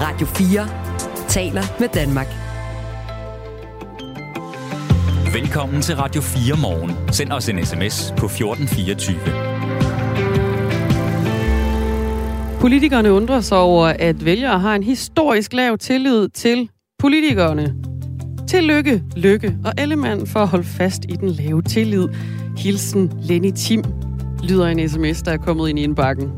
Radio 4 taler med Danmark. Velkommen til Radio 4 morgen. Send os en sms på 1424. Politikerne undrer sig over, at vælgere har en historisk lav tillid til politikerne. Tillykke, lykke og Ellemann for at holde fast i den lave tillid. Hilsen Lenny Tim, lyder en sms, der er kommet ind i indbakken.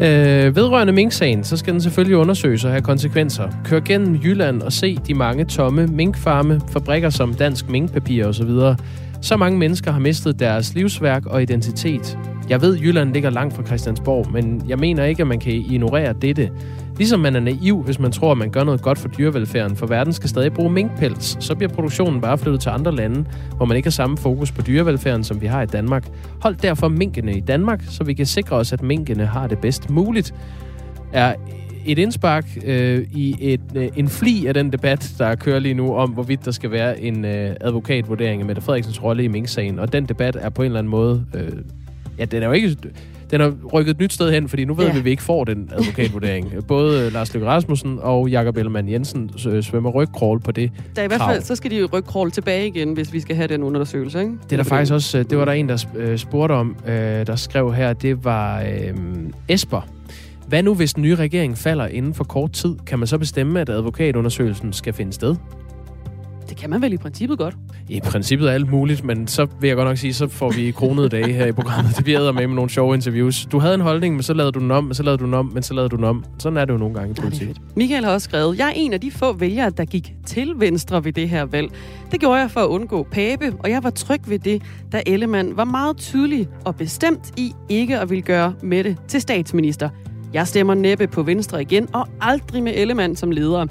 Øh, vedrørende Mink-sagen, så skal den selvfølgelig undersøges og have konsekvenser. Kør gennem Jylland og se de mange tomme minkfarme, fabrikker som Dansk Minkpapir osv. Så mange mennesker har mistet deres livsværk og identitet. Jeg ved, Jylland ligger langt fra Christiansborg, men jeg mener ikke, at man kan ignorere dette. Ligesom man er naiv, hvis man tror, at man gør noget godt for dyrevelfærden, for verden skal stadig bruge minkpels, så bliver produktionen bare flyttet til andre lande, hvor man ikke har samme fokus på dyrevelfærden, som vi har i Danmark. Hold derfor minkene i Danmark, så vi kan sikre os, at minkene har det bedst muligt. Er et indspark øh, i et, øh, en fli af den debat, der kører lige nu om, hvorvidt der skal være en øh, advokatvurdering af Mette Frederiksens rolle i Mink-sagen. Og den debat er på en eller anden måde... Øh, ja, den er jo ikke den har rykket et nyt sted hen, fordi nu ved ja. vi, at vi ikke får den advokatvurdering. Både Lars Løkke Rasmussen og Jakob Ellemann Jensen svømmer rygkrål på det Der i hvert fald, så skal de jo rygkrål tilbage igen, hvis vi skal have den undersøgelse, ikke? Det er der faktisk også, det var der en, der øh, spurgte om, øh, der skrev her, det var øh, Esper. Hvad nu, hvis den nye regering falder inden for kort tid? Kan man så bestemme, at advokatundersøgelsen skal finde sted? Det kan man vel i princippet godt. I princippet er alt muligt, men så vil jeg godt nok sige, så får vi kronede dage her i programmet. Det bliver med med nogle sjove interviews. Du havde en holdning, men så lavede du den om, men så lavede du den om, men så lavede du den om. Sådan er det jo nogle gange i politik. Michael har også skrevet, jeg er en af de få vælgere, der gik til venstre ved det her valg. Det gjorde jeg for at undgå Pape, og jeg var tryg ved det, da Ellemann var meget tydelig og bestemt i ikke at ville gøre Mette til statsminister. Jeg stemmer næppe på Venstre igen, og aldrig med Ellemann som leder.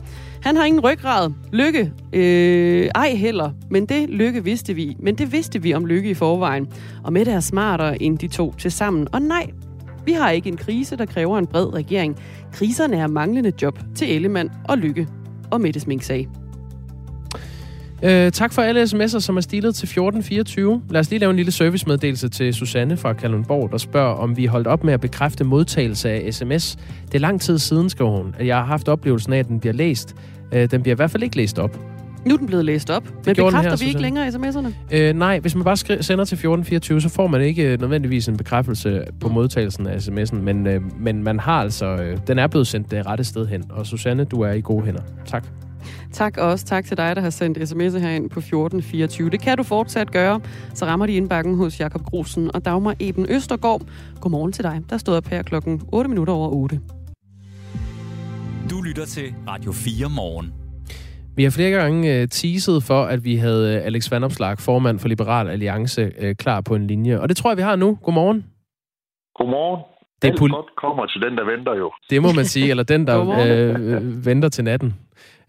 Han har ingen ryggrad. Lykke. Øh, ej heller. Men det Lykke vidste vi. Men det vidste vi om Lykke i forvejen. Og Mette er smartere end de to til sammen. Og nej, vi har ikke en krise, der kræver en bred regering. Kriserne er manglende job til Ellemann og Lykke og Mettes Mink-sag. Øh, tak for alle sms'er, som er stilet til 1424. Lad os lige lave en lille servicemeddelelse til Susanne fra Kalundborg, der spørger, om vi holdt op med at bekræfte modtagelse af sms. Det er lang tid siden, skriver hun, at jeg har haft oplevelsen af, at den bliver læst. Øh, den bliver i hvert fald ikke læst op. Nu er den blevet læst op. Men bekræfter her, vi Susanne. ikke længere sms'erne? Øh, nej, hvis man bare skri- sender til 1424, så får man ikke nødvendigvis en bekræftelse på modtagelsen af sms'en, men, øh, men man har altså, øh, den er blevet sendt det rette sted hen. Og Susanne, du er i gode hænder. Tak. Tak også. Tak til dig, der har sendt sms'er herind på 1424. Det kan du fortsat gøre. Så rammer de indbakken hos Jakob Grusen og Dagmar Eben Østergaard. Godmorgen til dig. Der stod op her klokken 8 minutter over 8. Du lytter til Radio 4 morgen. Vi har flere gange uh, teaset for, at vi havde uh, Alex Vandopslag, formand for Liberal Alliance, uh, klar på en linje. Og det tror jeg, vi har nu. Godmorgen. Godmorgen. Det er pol- godt kommer til den, der venter jo. Det må man sige, eller den, der uh, venter til natten.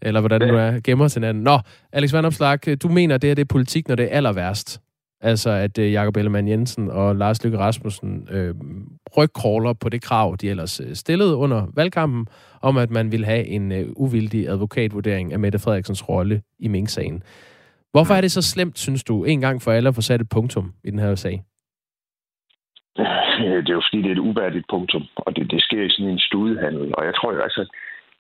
Eller hvordan det nu er, gemmer til natten. Nå, Alex Vandopslag, du mener, det er det politik, når det er aller værst. Altså, at uh, Jakob Ellemann Jensen og Lars Lykke Rasmussen øh, rygkråler på det krav, de ellers øh, stillede under valgkampen, om at man ville have en øh, uvildig advokatvurdering af Mette Frederiksens rolle i Mink-sagen. Hvorfor er det så slemt, synes du, en gang for alle at få sat et punktum i den her sag? Det er jo fordi, det er et uværdigt punktum, og det, det sker i sådan en studehandel. Og jeg tror jo altså,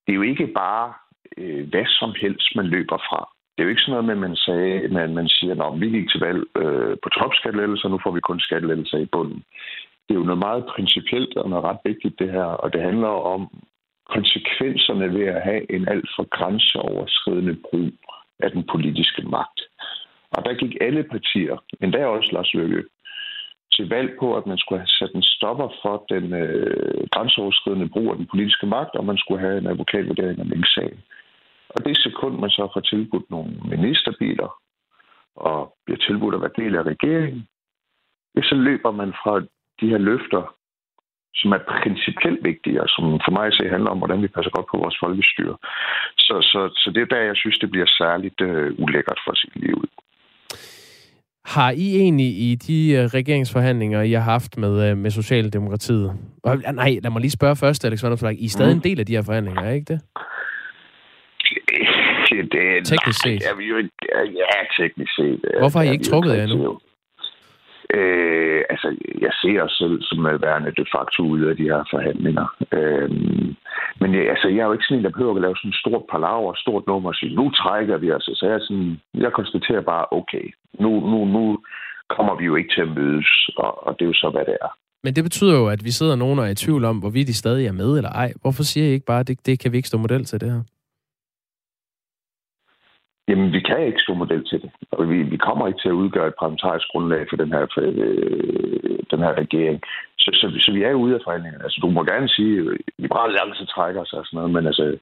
det er jo ikke bare øh, hvad som helst, man løber fra. Det er jo ikke sådan noget med, at man, sagde, man, man siger, at vi gik til valg øh, på topskattelettelser, nu får vi kun skattelettelser i bunden. Det er jo noget meget principielt og noget ret vigtigt, det her. Og det handler om konsekvenserne ved at have en alt for grænseoverskridende brug af den politiske magt. Og der gik alle partier, endda også Lars Løkke, til valg på, at man skulle have sat en stopper for den øh, grænseoverskridende brug af den politiske magt, og man skulle have en advokatvurdering af Mink-sagen. Og det sekund, man så får tilbudt nogle ministerbiler, og bliver tilbudt at være del af regeringen, så løber man fra de her løfter, som er principielt vigtige, og som for mig se handler om, hvordan vi passer godt på vores folkestyre. Så, så, så det er der, jeg synes, det bliver særligt uh, ulækkert for sit liv. Har I egentlig i de uh, regeringsforhandlinger, I har haft med, uh, med Socialdemokratiet... Og, nej, lad mig lige spørge først, Alexander Flak. I er stadig mm. en del af de her forhandlinger, er ikke det? Det teknisk set? Nej, er vi jo ikke, ja, teknisk set. Hvorfor har I ikke trukket jer endnu? Øh, altså, jeg ser os selv som værende de facto ude af de her forhandlinger. Øh, men jeg, altså, jeg er jo ikke sådan en, der behøver at lave sådan et stort palaver, stort nummer og sige, nu trækker vi os. Så jeg, sådan, jeg konstaterer bare, okay, nu, nu, nu kommer vi jo ikke til at mødes, og, og det er jo så, hvad det er. Men det betyder jo, at vi sidder nogen og er i tvivl om, hvorvidt de stadig er med eller ej. Hvorfor siger I ikke bare, at det, det kan vi ikke stå model til det her? Jamen, vi kan ikke stå model til det. Og vi, vi kommer ikke til at udgøre et parlamentarisk grundlag for den her, for, øh, den her regering. Så, så, så vi er ude af forhandlingerne. Altså, du må gerne sige, at Liberale Alliance trækker sig og sådan noget, men altså...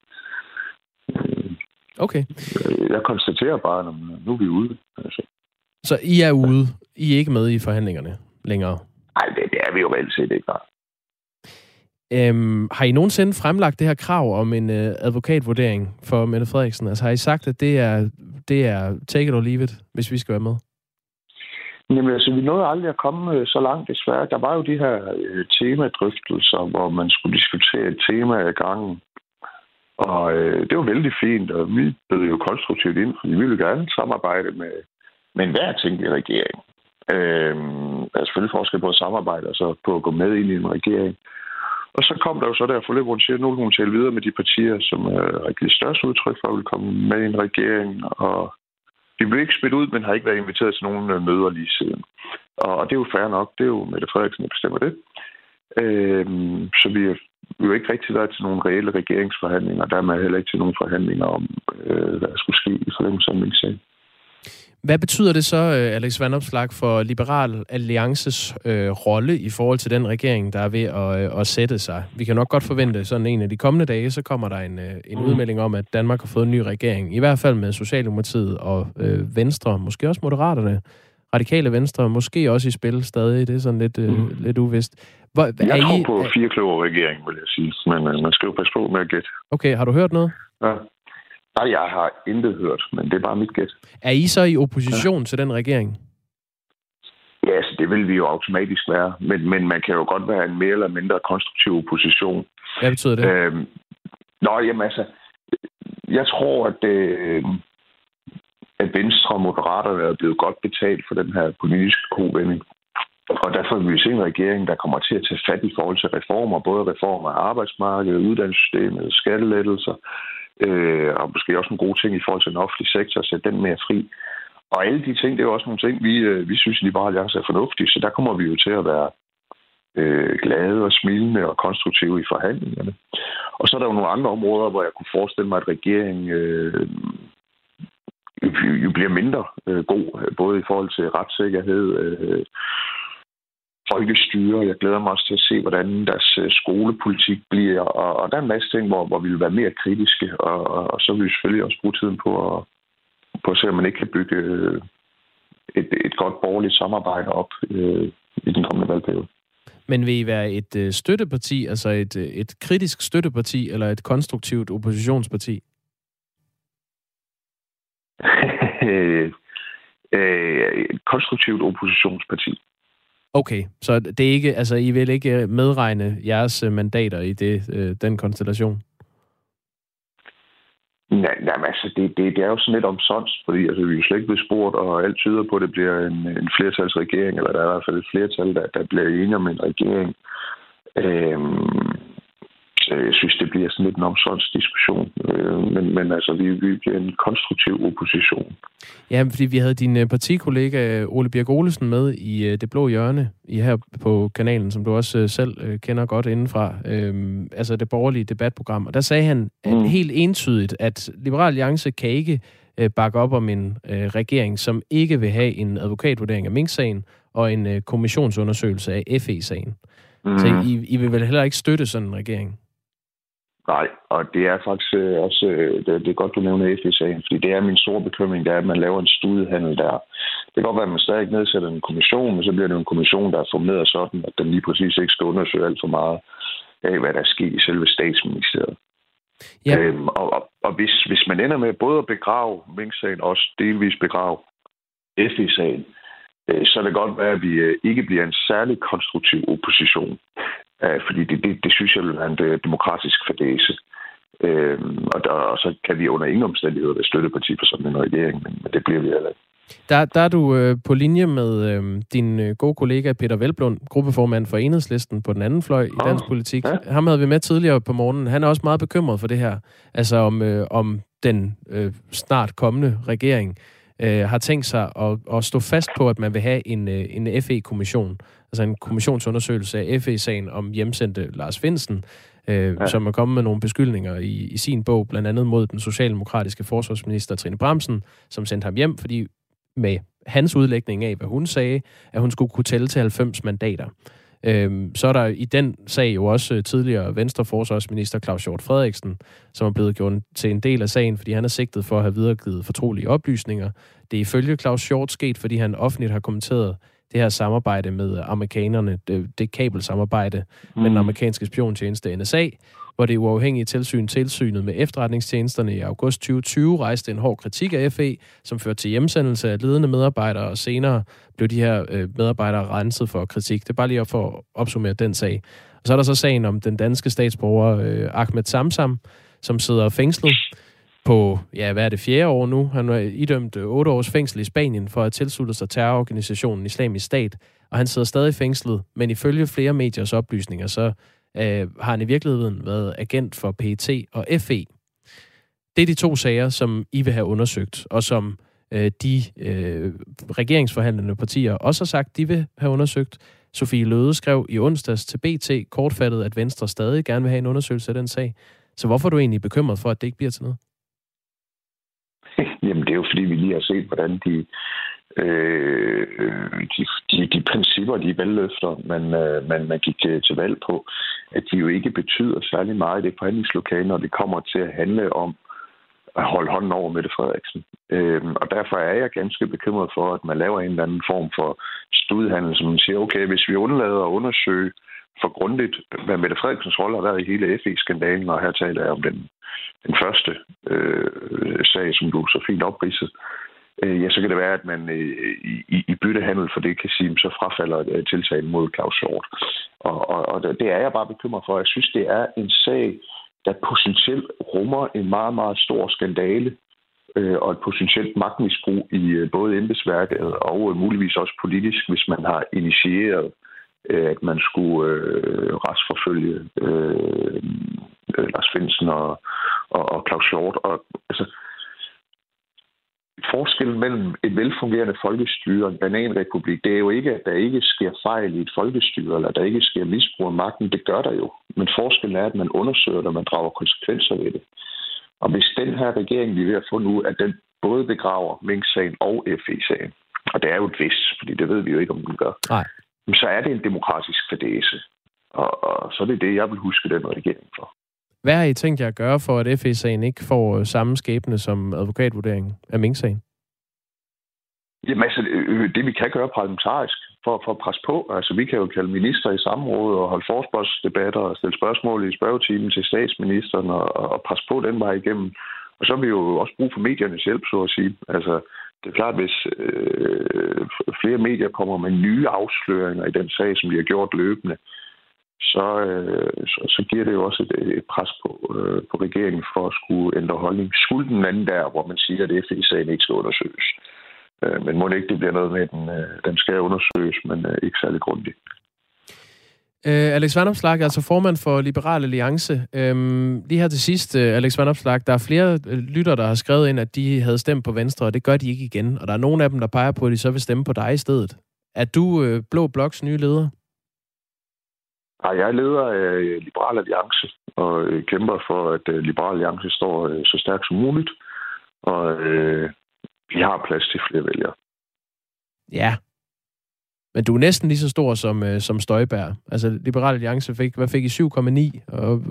Øh, okay. Jeg konstaterer bare, at nu er vi ude. Altså. Så I er ude? I er ikke med i forhandlingerne længere? Nej, det, det er vi jo reelt set ikke bare. Øhm, har I nogensinde fremlagt det her krav om en øh, advokatvurdering for Mette Frederiksen? Altså har I sagt, at det er, det er take it or leave it, hvis vi skal være med? Jamen altså, vi nåede aldrig at komme øh, så langt desværre. Der var jo de her øh, temadrøftelser, hvor man skulle diskutere et tema ad gangen. Og øh, det var vældig fint, og vi blev jo konstruktivt ind, fordi vi ville gerne samarbejde med, med enhver tænkelig regering. Øh, der er selvfølgelig forskel på at samarbejde og så på at gå med ind i en regering. Og så kom der jo så der forløb, hvor hun siger, at nu vil hun tale videre med de partier, som øh, har givet størst udtryk for at vil komme med i en regering. Og de blev ikke smidt ud, men har ikke været inviteret til nogen øh, møder lige siden. Og det er jo fair nok. Det er jo Mette Frederiksen, der bestemmer det. Øh, så vi er jo ikke rigtig været til nogle reelle regeringsforhandlinger. Der er heller ikke til nogle forhandlinger om, øh, hvad der skulle ske i forlængelse af min sag. Hvad betyder det så, øh, Alex Van Opslag, for Liberal Alliances øh, rolle i forhold til den regering, der er ved at, øh, at sætte sig? Vi kan nok godt forvente, sådan en af de kommende dage, så kommer der en, øh, en mm. udmelding om, at Danmark har fået en ny regering. I hvert fald med Socialdemokratiet og øh, Venstre, måske også Moderaterne, Radikale Venstre, måske også i spil stadig. Det er sådan lidt, øh, mm. lidt uvist. Hvor, jeg er tror I, på fire klogere regering, vil jeg sige. Men øh, man skal jo passe på med at gætte. Okay, har du hørt noget? Ja. Nej, jeg har intet hørt, men det er bare mit gæt. Er I så i opposition ja. til den regering? Ja, altså, det vil vi jo automatisk være. Men, men man kan jo godt være en mere eller mindre konstruktiv opposition. Hvad betyder det? Øhm, nå, jamen altså, jeg tror, at, øh, at Venstre og Moderaterne er blevet godt betalt for den her politiske kovending. Og derfor vil vi se en regering, der kommer til at tage fat i forhold til reformer, både reformer af arbejdsmarkedet, uddannelsessystemet, skattelettelser, øh, og måske også nogle gode ting i forhold til den offentlige sektor, at sætte den mere fri. Og alle de ting, det er jo også nogle ting, vi, øh, vi synes i Liberale Alliance er fornuftige, så der kommer vi jo til at være øh, glade og smilende og konstruktive i forhandlingerne. Og så er der jo nogle andre områder, hvor jeg kunne forestille mig, at regeringen øh, jo bliver mindre øh, god, både i forhold til retssikkerhed, øh, folkestyre. Jeg glæder mig også til at se, hvordan deres øh, skolepolitik bliver. Og, og der er en masse ting, hvor, hvor vi vil være mere kritiske. Og, og, og så vil vi selvfølgelig også bruge tiden på at, på at se, om man ikke kan bygge øh, et, et godt borgerligt samarbejde op øh, i den kommende valgperiode. Men vil I være et øh, støtteparti, altså et, et kritisk støtteparti, eller et konstruktivt oppositionsparti? øh, konstruktivt oppositionsparti. Okay, så det er ikke, altså, I vil ikke øh, medregne jeres øh, mandater i det, øh, den konstellation? Nej, nej altså, det, det, det er jo sådan lidt omsonst, fordi altså, vi er jo slet ikke blevet spurgt, og alt tyder på, at det bliver en, en flertalsregering, eller der er i hvert fald et flertal, der, der bliver enige om en regering. Øhm, Øh, jeg synes, det bliver sådan lidt en omsorgsdiskussion. Øh, men, men altså, vi, vi bliver en konstruktiv opposition. Ja, fordi vi havde din øh, partikollega Ole Birk Olesen med i Det Blå Hjørne, i her på kanalen, som du også selv kender godt indenfra. Øhm, altså det borgerlige debatprogram. Og der sagde han mm. helt entydigt, at Liberal Alliance kan ikke bakke op om en øh, regering, som ikke vil have en advokatvurdering af Mink-sagen og en øh, kommissionsundersøgelse af FE-sagen. Mm. Så I, I vil vel heller ikke støtte sådan en regering? Nej, og det er faktisk øh, også, øh, det, er godt, du nævner FE-sagen, fordi det er min store bekymring, det er, at man laver en studiehandel der. Det kan godt være, at man stadig nedsætter en kommission, men så bliver det en kommission, der er formeret sådan, at den lige præcis ikke skal undersøge alt for meget af, hvad der er sket i selve statsministeriet. Ja. Øhm, og og, og hvis, hvis man ender med både at begrave Mink-sagen, også delvis begrave FE-sagen, øh, så er det godt være, at vi øh, ikke bliver en særlig konstruktiv opposition. Øh, fordi det, det, det synes jeg vil være en øh, demokratisk fadese. Øh, og, der, og så kan vi under ingen omstændigheder være støtteparti for sådan en regering, men, men det bliver vi heller ikke. Der, der er du øh, på linje med øh, din øh, gode kollega Peter Velblund, gruppeformand for Enhedslisten på den anden fløj i dansk politik. Ja. Ham havde vi med tidligere på morgenen. Han er også meget bekymret for det her. Altså om, øh, om den øh, snart kommende regering øh, har tænkt sig at, at stå fast på, at man vil have en, øh, en FE-kommission. Altså en kommissionsundersøgelse af FE-sagen om hjemsendte Lars Finsen, øh, ja. som er kommet med nogle beskyldninger i, i sin bog, blandt andet mod den socialdemokratiske forsvarsminister Trine Bramsen, som sendte ham hjem, fordi med hans udlægning af, hvad hun sagde, at hun skulle kunne tælle til 90 mandater. Øhm, så er der i den sag jo også øh, tidligere Venstre forsvarsminister Claus Hjort Frederiksen, som er blevet gjort til en del af sagen, fordi han er sigtet for at have videregivet fortrolige oplysninger. Det er ifølge Claus Hjort sket, fordi han offentligt har kommenteret det her samarbejde med amerikanerne, det, det kabelsamarbejde mm. med den mm. amerikanske spiontjeneste NSA, hvor det uafhængige tilsyn, tilsynet med efterretningstjenesterne i august 2020, rejste en hård kritik af FE, som førte til hjemsendelse af ledende medarbejdere, og senere blev de her øh, medarbejdere renset for kritik. Det er bare lige at få opsummeret den sag. Og så er der så sagen om den danske statsborger øh, Ahmed Samsam, som sidder fængslet på, ja, hvad er det, fjerde år nu. Han er idømt øh, otte års fængsel i Spanien for at tilslutte sig terrororganisationen Islamisk Stat, og han sidder stadig fængslet, men ifølge flere mediers oplysninger, så øh, har han i virkeligheden været agent for PET og FE. Det er de to sager, som I vil have undersøgt, og som øh, de øh, regeringsforhandlende partier også har sagt, de vil have undersøgt. Sofie Løde skrev i onsdags til BT kortfattet, at Venstre stadig gerne vil have en undersøgelse af den sag. Så hvorfor er du egentlig bekymret for, at det ikke bliver til noget? Det er jo fordi, vi lige har set, hvordan de øh, de, de, de principper, de valgløfter, man, øh, man, man gik til, til valg på, at de jo ikke betyder særlig meget i det forhandlingslokale, når det kommer til at handle om at holde hånden over Mette Frederiksen. Øhm, og derfor er jeg ganske bekymret for, at man laver en eller anden form for studhandel, som man siger, okay, hvis vi undlader at undersøge for grundigt, hvad Mette Frederiksens rolle har været i hele FE-skandalen, og her taler jeg om den, den første øh, sag, som du så fint opridsede, øh, ja, så kan det være, at man øh, i, i byttehandel for det kan sige, så frafalder øh, tiltalen mod Claus Hjort. Og, og, og det er jeg bare bekymret for. Jeg synes, det er en sag, der potentielt rummer en meget, meget stor skandale øh, og et potentielt magtmisbrug i øh, både embedsværket og øh, muligvis også politisk, hvis man har initieret, Øh, at man skulle øh, retsforfølge øh, øh, Lars Finsen og, og, og Claus Hjort. Og, altså, forskellen mellem et velfungerende folkestyre og en bananrepublik, det er jo ikke, at der ikke sker fejl i et folkestyre, eller at der ikke sker misbrug af magten. Det gør der jo. Men forskellen er, at man undersøger det, og man drager konsekvenser ved det. Og hvis den her regering, vi er ved at få nu, at den både begraver Mink-sagen og FE-sagen, og det er jo et vis, fordi det ved vi jo ikke, om den gør, Nej så er det en demokratisk fadese. Og, og så er det det, jeg vil huske den regering for. Hvad har I tænkt jer at gøre for, at FE-sagen ikke får øh, samme skæbne som advokatvurderingen af Mink-sagen? Jamen altså, øh, det vi kan gøre parlamentarisk for, for at presse på, altså vi kan jo kalde minister i samråd og holde forspørgselsdebatter og stille spørgsmål i spørgetimen til statsministeren og, og presse på den vej igennem. Og så har vi jo også brug for mediernes hjælp, så at sige. Altså, det er klart, hvis øh, flere medier kommer med nye afsløringer i den sag, som vi har gjort løbende, så, øh, så, så giver det jo også et, et pres på, øh, på regeringen for at skulle ændre holdning. Skulle den anden der, hvor man siger, at FE-sagen ikke skal undersøges. Øh, men må det ikke det bliver noget med, at den, øh, den skal undersøges, men øh, ikke særlig grundigt. Uh, Alex Vandopslag, altså formand for Liberal Alliance. Um, lige her til sidst, uh, Alex Vandopslag, der er flere lytter, der har skrevet ind, at de havde stemt på Venstre, og det gør de ikke igen. Og der er nogle af dem, der peger på, at de så vil stemme på dig i stedet. Er du uh, Blå Bloks nye leder? Nej, jeg er leder af Liberal Alliance og øh, kæmper for, at øh, Liberal Alliance står øh, så stærkt som muligt. Og øh, vi har plads til flere vælgere. Ja. Men du er næsten lige så stor som, øh, som Støjbær. Altså, Liberal Alliance fik, hvad fik I 7,9, og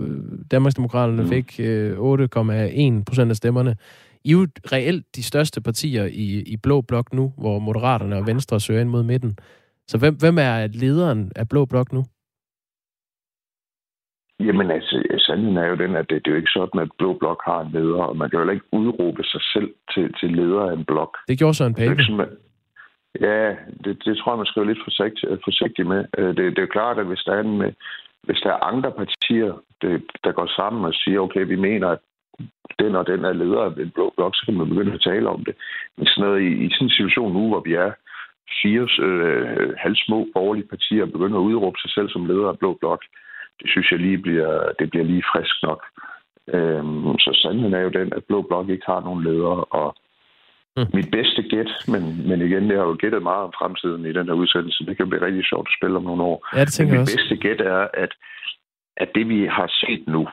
Danmarksdemokraterne mm. fik øh, 8,1 procent af stemmerne. I er jo reelt de største partier i, i Blå Blok nu, hvor Moderaterne og Venstre søger ind mod midten. Så hvem, hvem er lederen af Blå Blok nu? Jamen altså, sandheden er jo den, at det, det er jo ikke sådan, at Blå Blok har en leder, og man kan jo ikke udråbe sig selv til, til leder af en blok. Det gjorde så en Pape. Ja, det, det tror jeg, man skal være lidt forsigtig, øh, forsigtig med. Øh, det, det er jo klart, at hvis der er, en, øh, hvis der er andre partier, det, der går sammen og siger, okay, vi mener, at den og den er leder af en blå blok, så kan man begynde at tale om det. Men sådan noget, i, i sådan en situation nu, hvor vi er fire øh, halvsmå borgerlige partier begynder at udråbe sig selv som leder af blå blok, det synes jeg lige bliver, det bliver lige frisk nok. Øhm, så sandheden er jo den, at blå blok ikke har nogen ledere, og Mm. Mit bedste gæt, men, men igen, jeg har jo gættet meget om fremtiden i den her udsendelse. Det kan blive rigtig sjovt at spille om nogle år. Ja, det tænker men mit også. bedste gæt er, at, at det vi har set nu,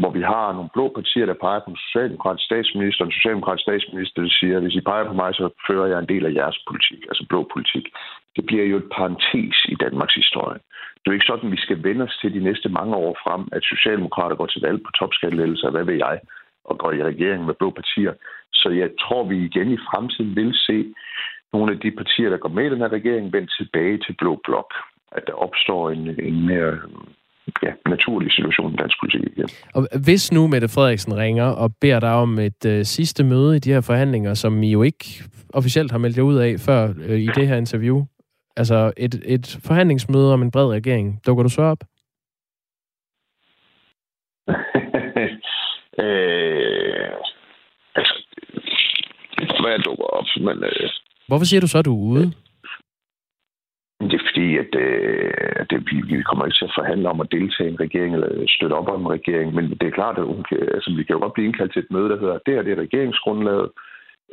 hvor vi har nogle blå partier, der peger på en socialdemokratisk statsminister, en socialdemokratisk statsminister, der siger, at hvis I peger på mig, så fører jeg en del af jeres politik, altså blå politik. Det bliver jo et parentes i Danmarks historie. Det er jo ikke sådan, vi skal vende os til de næste mange år frem, at socialdemokrater går til valg på topskattelettelser, hvad ved jeg, og går i regering med blå partier. Så jeg tror, vi igen i fremtiden vil se nogle af de partier, der går med i den her regering, vende tilbage til blå blok. At der opstår en, en mere ja, naturlig situation i dansk politik igen. Og hvis nu Mette Frederiksen ringer og beder dig om et øh, sidste møde i de her forhandlinger, som I jo ikke officielt har meldt jer ud af før øh, i det her interview, altså et, et forhandlingsmøde om en bred regering, dukker du så op? øh, hvad jeg dukker op, men øh, Hvorfor siger du så, at du er ude? det er fordi, at, øh, at det, vi, vi kommer ikke til at forhandle om at deltage i en regering eller støtte op om en regering, men det er klart, at hun kan, altså, vi kan jo godt blive indkaldt til et møde, der hedder, det her det er regeringsgrundlaget,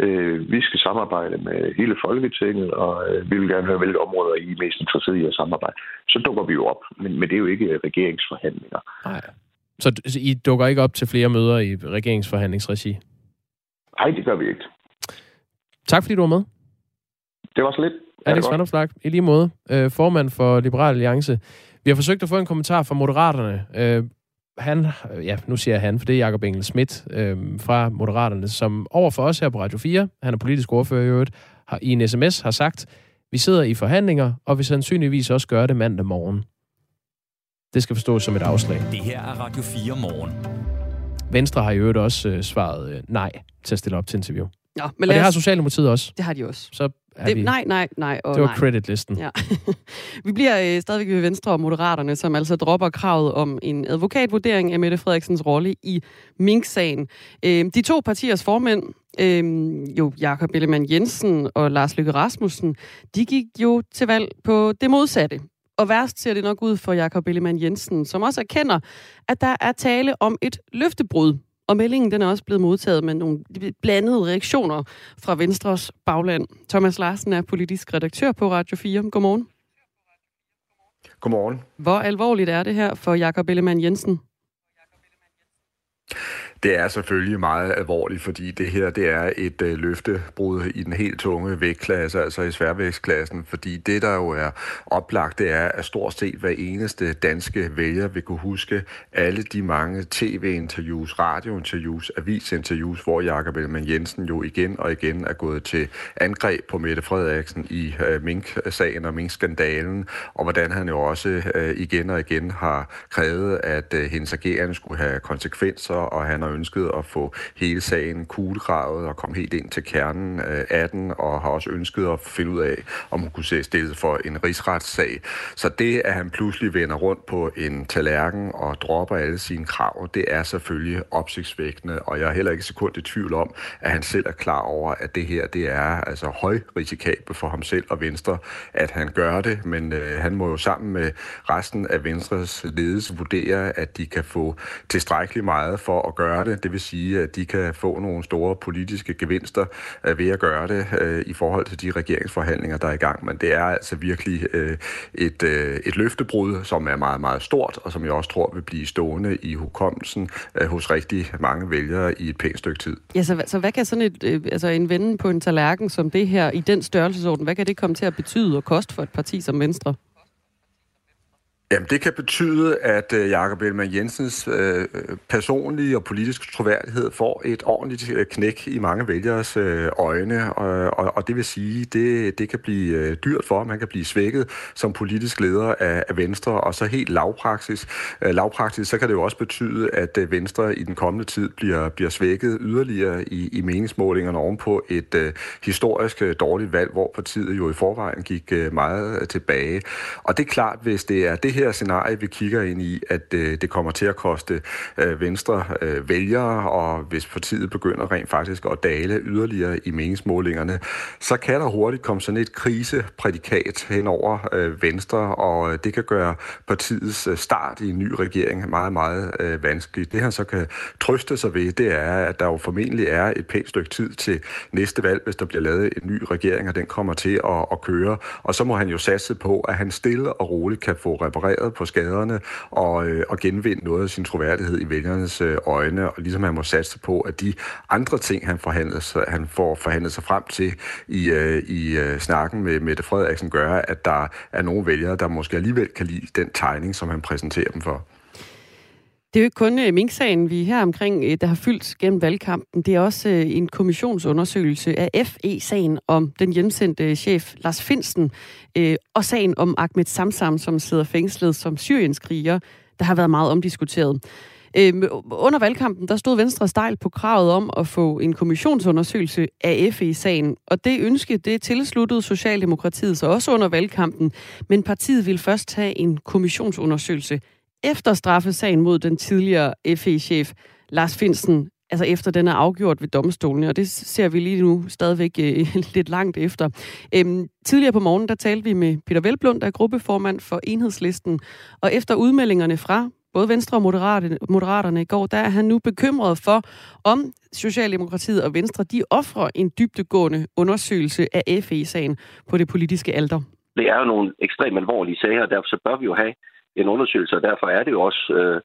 øh, vi skal samarbejde med hele Folketinget, og øh, vi vil gerne høre, hvilke områder I er mest interesseret i at samarbejde. Så dukker vi jo op, men, men det er jo ikke regeringsforhandlinger. Nej. Så I dukker ikke op til flere møder i regeringsforhandlingsregi? Nej, det gør vi ikke. Tak fordi du var med. Det var så lidt. Alex godt. Vanderflag, i lige måde, øh, formand for Liberal Alliance. Vi har forsøgt at få en kommentar fra Moderaterne. Øh, han, ja, nu siger jeg han, for det er Jakob Engel Schmidt øh, fra Moderaterne, som over for os her på Radio 4, han er politisk ordfører i øvrigt, har, i en sms har sagt, vi sidder i forhandlinger, og vil sandsynligvis også gøre det mandag morgen. Det skal forstås som et afslag. Det her er Radio 4 morgen. Venstre har i øvrigt også øh, svaret øh, nej til at stille op til interview. Nå, men Og det har os, Socialdemokratiet også. det har de også. Så er Det, vi, nej, nej, nej og det var nej. creditlisten. Ja. vi bliver øh, stadigvæk ved Venstre og Moderaterne, som altså dropper kravet om en advokatvurdering af Mette Frederiksens rolle i Mink-sagen. Øh, de to partiers formænd, øh, jo Jakob Ellemann Jensen og Lars Løkke Rasmussen, de gik jo til valg på det modsatte. Og værst ser det nok ud for Jakob Ellemann Jensen, som også erkender, at der er tale om et løftebrud. Og meldingen den er også blevet modtaget med nogle blandede reaktioner fra Venstres bagland. Thomas Larsen er politisk redaktør på Radio 4. Godmorgen. Godmorgen. Hvor alvorligt er det her for Jakob Ellemann Jensen? Det er selvfølgelig meget alvorligt, fordi det her det er et øh, løftebrud i den helt tunge vægtklasse, altså i sværvægtsklassen, fordi det, der jo er oplagt, det er, at stort set hver eneste danske vælger vil kunne huske alle de mange tv-interviews, radiointerviews, avisinterviews, hvor Jakob Ellemann Jensen jo igen og igen er gået til angreb på Mette Frederiksen i øh, Mink-sagen og Mink-skandalen, og hvordan han jo også øh, igen og igen har krævet, at øh, hendes agerende skulle have konsekvenser, og han har ønsket at få hele sagen kuglegravet og komme helt ind til kernen øh, af den, og har også ønsket at finde ud af, om hun kunne se stillet for en rigsretssag. Så det, at han pludselig vender rundt på en tallerken og dropper alle sine krav, det er selvfølgelig opsigtsvækkende, og jeg er heller ikke sekund i tvivl om, at han selv er klar over, at det her det er altså højrisikabelt for ham selv og Venstre, at han gør det, men øh, han må jo sammen med resten af Venstres ledelse vurdere, at de kan få tilstrækkeligt meget for at gøre det. Det vil sige, at de kan få nogle store politiske gevinster øh, ved at gøre det øh, i forhold til de regeringsforhandlinger, der er i gang. Men det er altså virkelig øh, et, et løftebrud, som er meget, meget stort, og som jeg også tror vil blive stående i hukommelsen hos rigtig mange vælgere i et pænt stykke tid. Ja, så, så hvad kan sådan et, altså en vende på en tallerken som det her i den størrelsesorden, hvad kan det komme til at betyde og koste for et parti som Venstre? Jamen, det kan betyde, at øh, Jakob Ellemann Jensens øh, personlige og politiske troværdighed får et ordentligt øh, knæk i mange vælgeres øh, øjne, og, og, og det vil sige, det, det kan blive øh, dyrt for ham. Kan blive svækket som politisk leder af, af Venstre, og så helt lavpraksis, øh, lavpraksis, så kan det jo også betyde, at øh, Venstre i den kommende tid bliver, bliver svækket yderligere i, i meningsmålingerne ovenpå et øh, historisk øh, dårligt valg, hvor partiet jo i forvejen gik øh, meget øh, tilbage. Og det er klart, hvis det er det her scenarie, vi kigger ind i, at øh, det kommer til at koste øh, venstre øh, vælgere, og hvis partiet begynder rent faktisk at dale yderligere i meningsmålingerne, så kan der hurtigt komme sådan et kriseprædikat hen over øh, venstre, og øh, det kan gøre partiets øh, start i en ny regering meget, meget øh, vanskelig. Det han så kan trøste sig ved, det er, at der jo formentlig er et pænt stykke tid til næste valg, hvis der bliver lavet en ny regering, og den kommer til at, at køre. Og så må han jo satse på, at han stille og roligt kan få repareret på skaderne og, øh, og genvinde noget af sin troværdighed i vælgernes øh, øjne, og ligesom han må satse på, at de andre ting, han, forhandler sig, han får forhandlet sig frem til i, øh, i øh, snakken med Mette Frederiksen, gør, at der er nogle vælgere, der måske alligevel kan lide den tegning, som han præsenterer dem for. Det er jo ikke kun øh, Mink-sagen, vi her omkring, øh, der har fyldt gennem valgkampen. Det er også øh, en kommissionsundersøgelse af FE-sagen om den hjemsendte chef Lars Finsten, og sagen om Ahmed Samsam, som sidder fængslet som Syriens kriger, der har været meget omdiskuteret. Uh, under valgkampen, der stod Venstre stejl på kravet om at få en kommissionsundersøgelse af FE-sagen, og det ønske, det tilsluttede Socialdemokratiet så også under valgkampen, men partiet ville først have en kommissionsundersøgelse efter straffesagen mod den tidligere FE-chef Lars Finsen, altså efter den er afgjort ved domstolene, og det ser vi lige nu stadigvæk øh, lidt langt efter. Øhm, tidligere på morgenen, der talte vi med Peter Velblund, der er gruppeformand for Enhedslisten, og efter udmeldingerne fra både Venstre og Moderaterne, Moderaterne i går, der er han nu bekymret for, om Socialdemokratiet og Venstre, de offrer en dybtegående undersøgelse af FE-sagen på det politiske alter. Det er jo nogle ekstremt alvorlige sager, og derfor så bør vi jo have en undersøgelse, og derfor er det jo også, øh,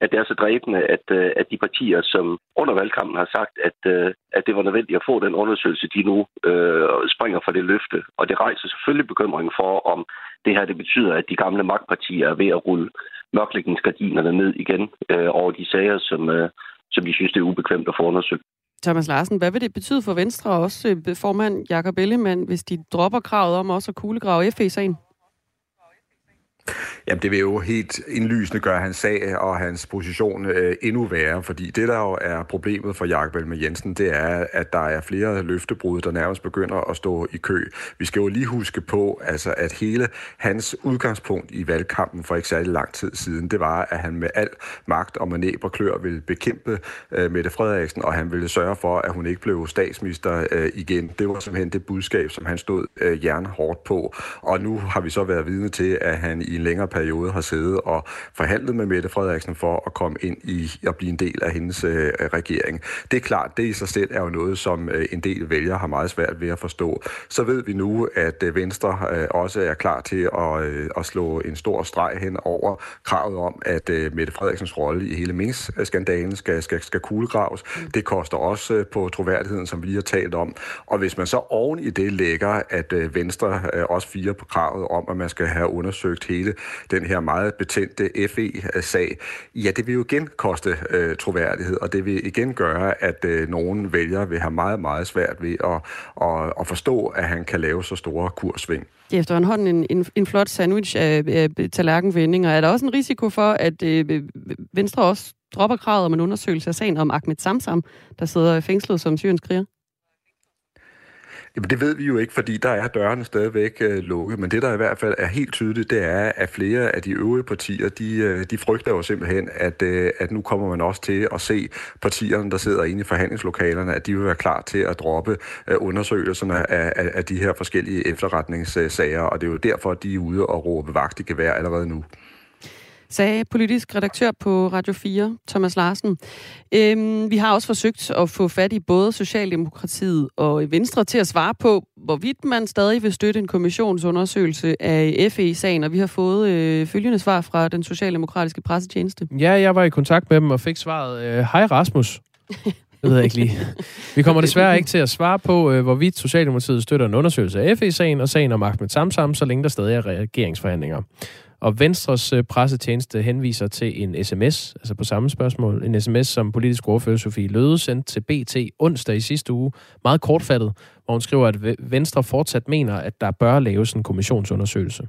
at det er så dræbende, at, øh, at de partier, som under valgkampen har sagt, at, øh, at det var nødvendigt at få den undersøgelse, de nu øh, springer fra det løfte. Og det rejser selvfølgelig bekymring for, om det her det betyder, at de gamle magtpartier er ved at rulle mørklægningsgardinerne ned igen øh, over de sager, som, øh, som de synes, det er ubekvemt at få undersøgt. Thomas Larsen, hvad vil det betyde for Venstre og også øh, formand Jakob Ellemann, hvis de dropper kravet om også at kuglegrave FE-sagen? Jamen, det vil jo helt indlysende gøre hans sag og hans position øh, endnu værre, fordi det, der jo er problemet for Jakob Elme Jensen, det er, at der er flere løftebrud, der nærmest begynder at stå i kø. Vi skal jo lige huske på, altså, at hele hans udgangspunkt i valgkampen for ikke særlig lang tid siden, det var, at han med al magt og manæb og klør ville bekæmpe øh, Mette Frederiksen, og han ville sørge for, at hun ikke blev statsminister øh, igen. Det var simpelthen det budskab, som han stod øh, jernhårdt på. Og nu har vi så været vidne til, at han i en længere periode har siddet og forhandlet med Mette Frederiksen for at komme ind i at blive en del af hendes øh, regering. Det er klart, det i sig selv er jo noget, som øh, en del vælgere har meget svært ved at forstå. Så ved vi nu, at øh, Venstre øh, også er klar til at, øh, at slå en stor streg hen over kravet om, at øh, Mette Frederiksens rolle i hele Minsk-skandalen skal, skal, skal kuglegraves. Mm. Det koster også øh, på troværdigheden, som vi lige har talt om. Og hvis man så oven i det lægger, at øh, Venstre øh, også fire på kravet om, at man skal have undersøgt hele den her meget betændte FE-sag, ja, det vil jo igen koste øh, troværdighed, og det vil igen gøre, at øh, nogle vælgere vil have meget, meget svært ved at, at, at forstå, at han kan lave så store kursving. Efter en efterhånden en, en, en flot sandwich øh, øh, af, af tallerkenvendinger. Er der også en risiko for, at øh, øh, Venstre også dropper kravet om en undersøgelse af sagen om Ahmed Samsam, der sidder fængslet som syriens kriger? Jamen det ved vi jo ikke, fordi der er dørene stadigvæk øh, lukket, men det der i hvert fald er helt tydeligt, det er, at flere af de øvrige partier, de, øh, de frygter jo simpelthen, at, øh, at nu kommer man også til at se partierne, der sidder inde i forhandlingslokalerne, at de vil være klar til at droppe øh, undersøgelserne af, af, af de her forskellige efterretningssager, og det er jo derfor, at de er ude og råbe vagt i gevær allerede nu sagde politisk redaktør på Radio 4, Thomas Larsen. Øhm, vi har også forsøgt at få fat i både Socialdemokratiet og Venstre til at svare på, hvorvidt man stadig vil støtte en kommissionsundersøgelse af FE-sagen, og vi har fået øh, følgende svar fra den socialdemokratiske pressetjeneste. Ja, jeg var i kontakt med dem og fik svaret, øh, hej Rasmus. Det ved jeg ikke lige. Vi kommer desværre ikke til at svare på, øh, hvorvidt Socialdemokratiet støtter en undersøgelse af FE-sagen og sagen om Ahmed Samsam, så længe der stadig er regeringsforhandlinger. Og Venstres øh, pressetjeneste henviser til en sms, altså på samme spørgsmål, en sms, som politisk ordfører Sofie Løde sendte til BT onsdag i sidste uge, meget kortfattet, hvor hun skriver, at Venstre fortsat mener, at der bør laves en kommissionsundersøgelse.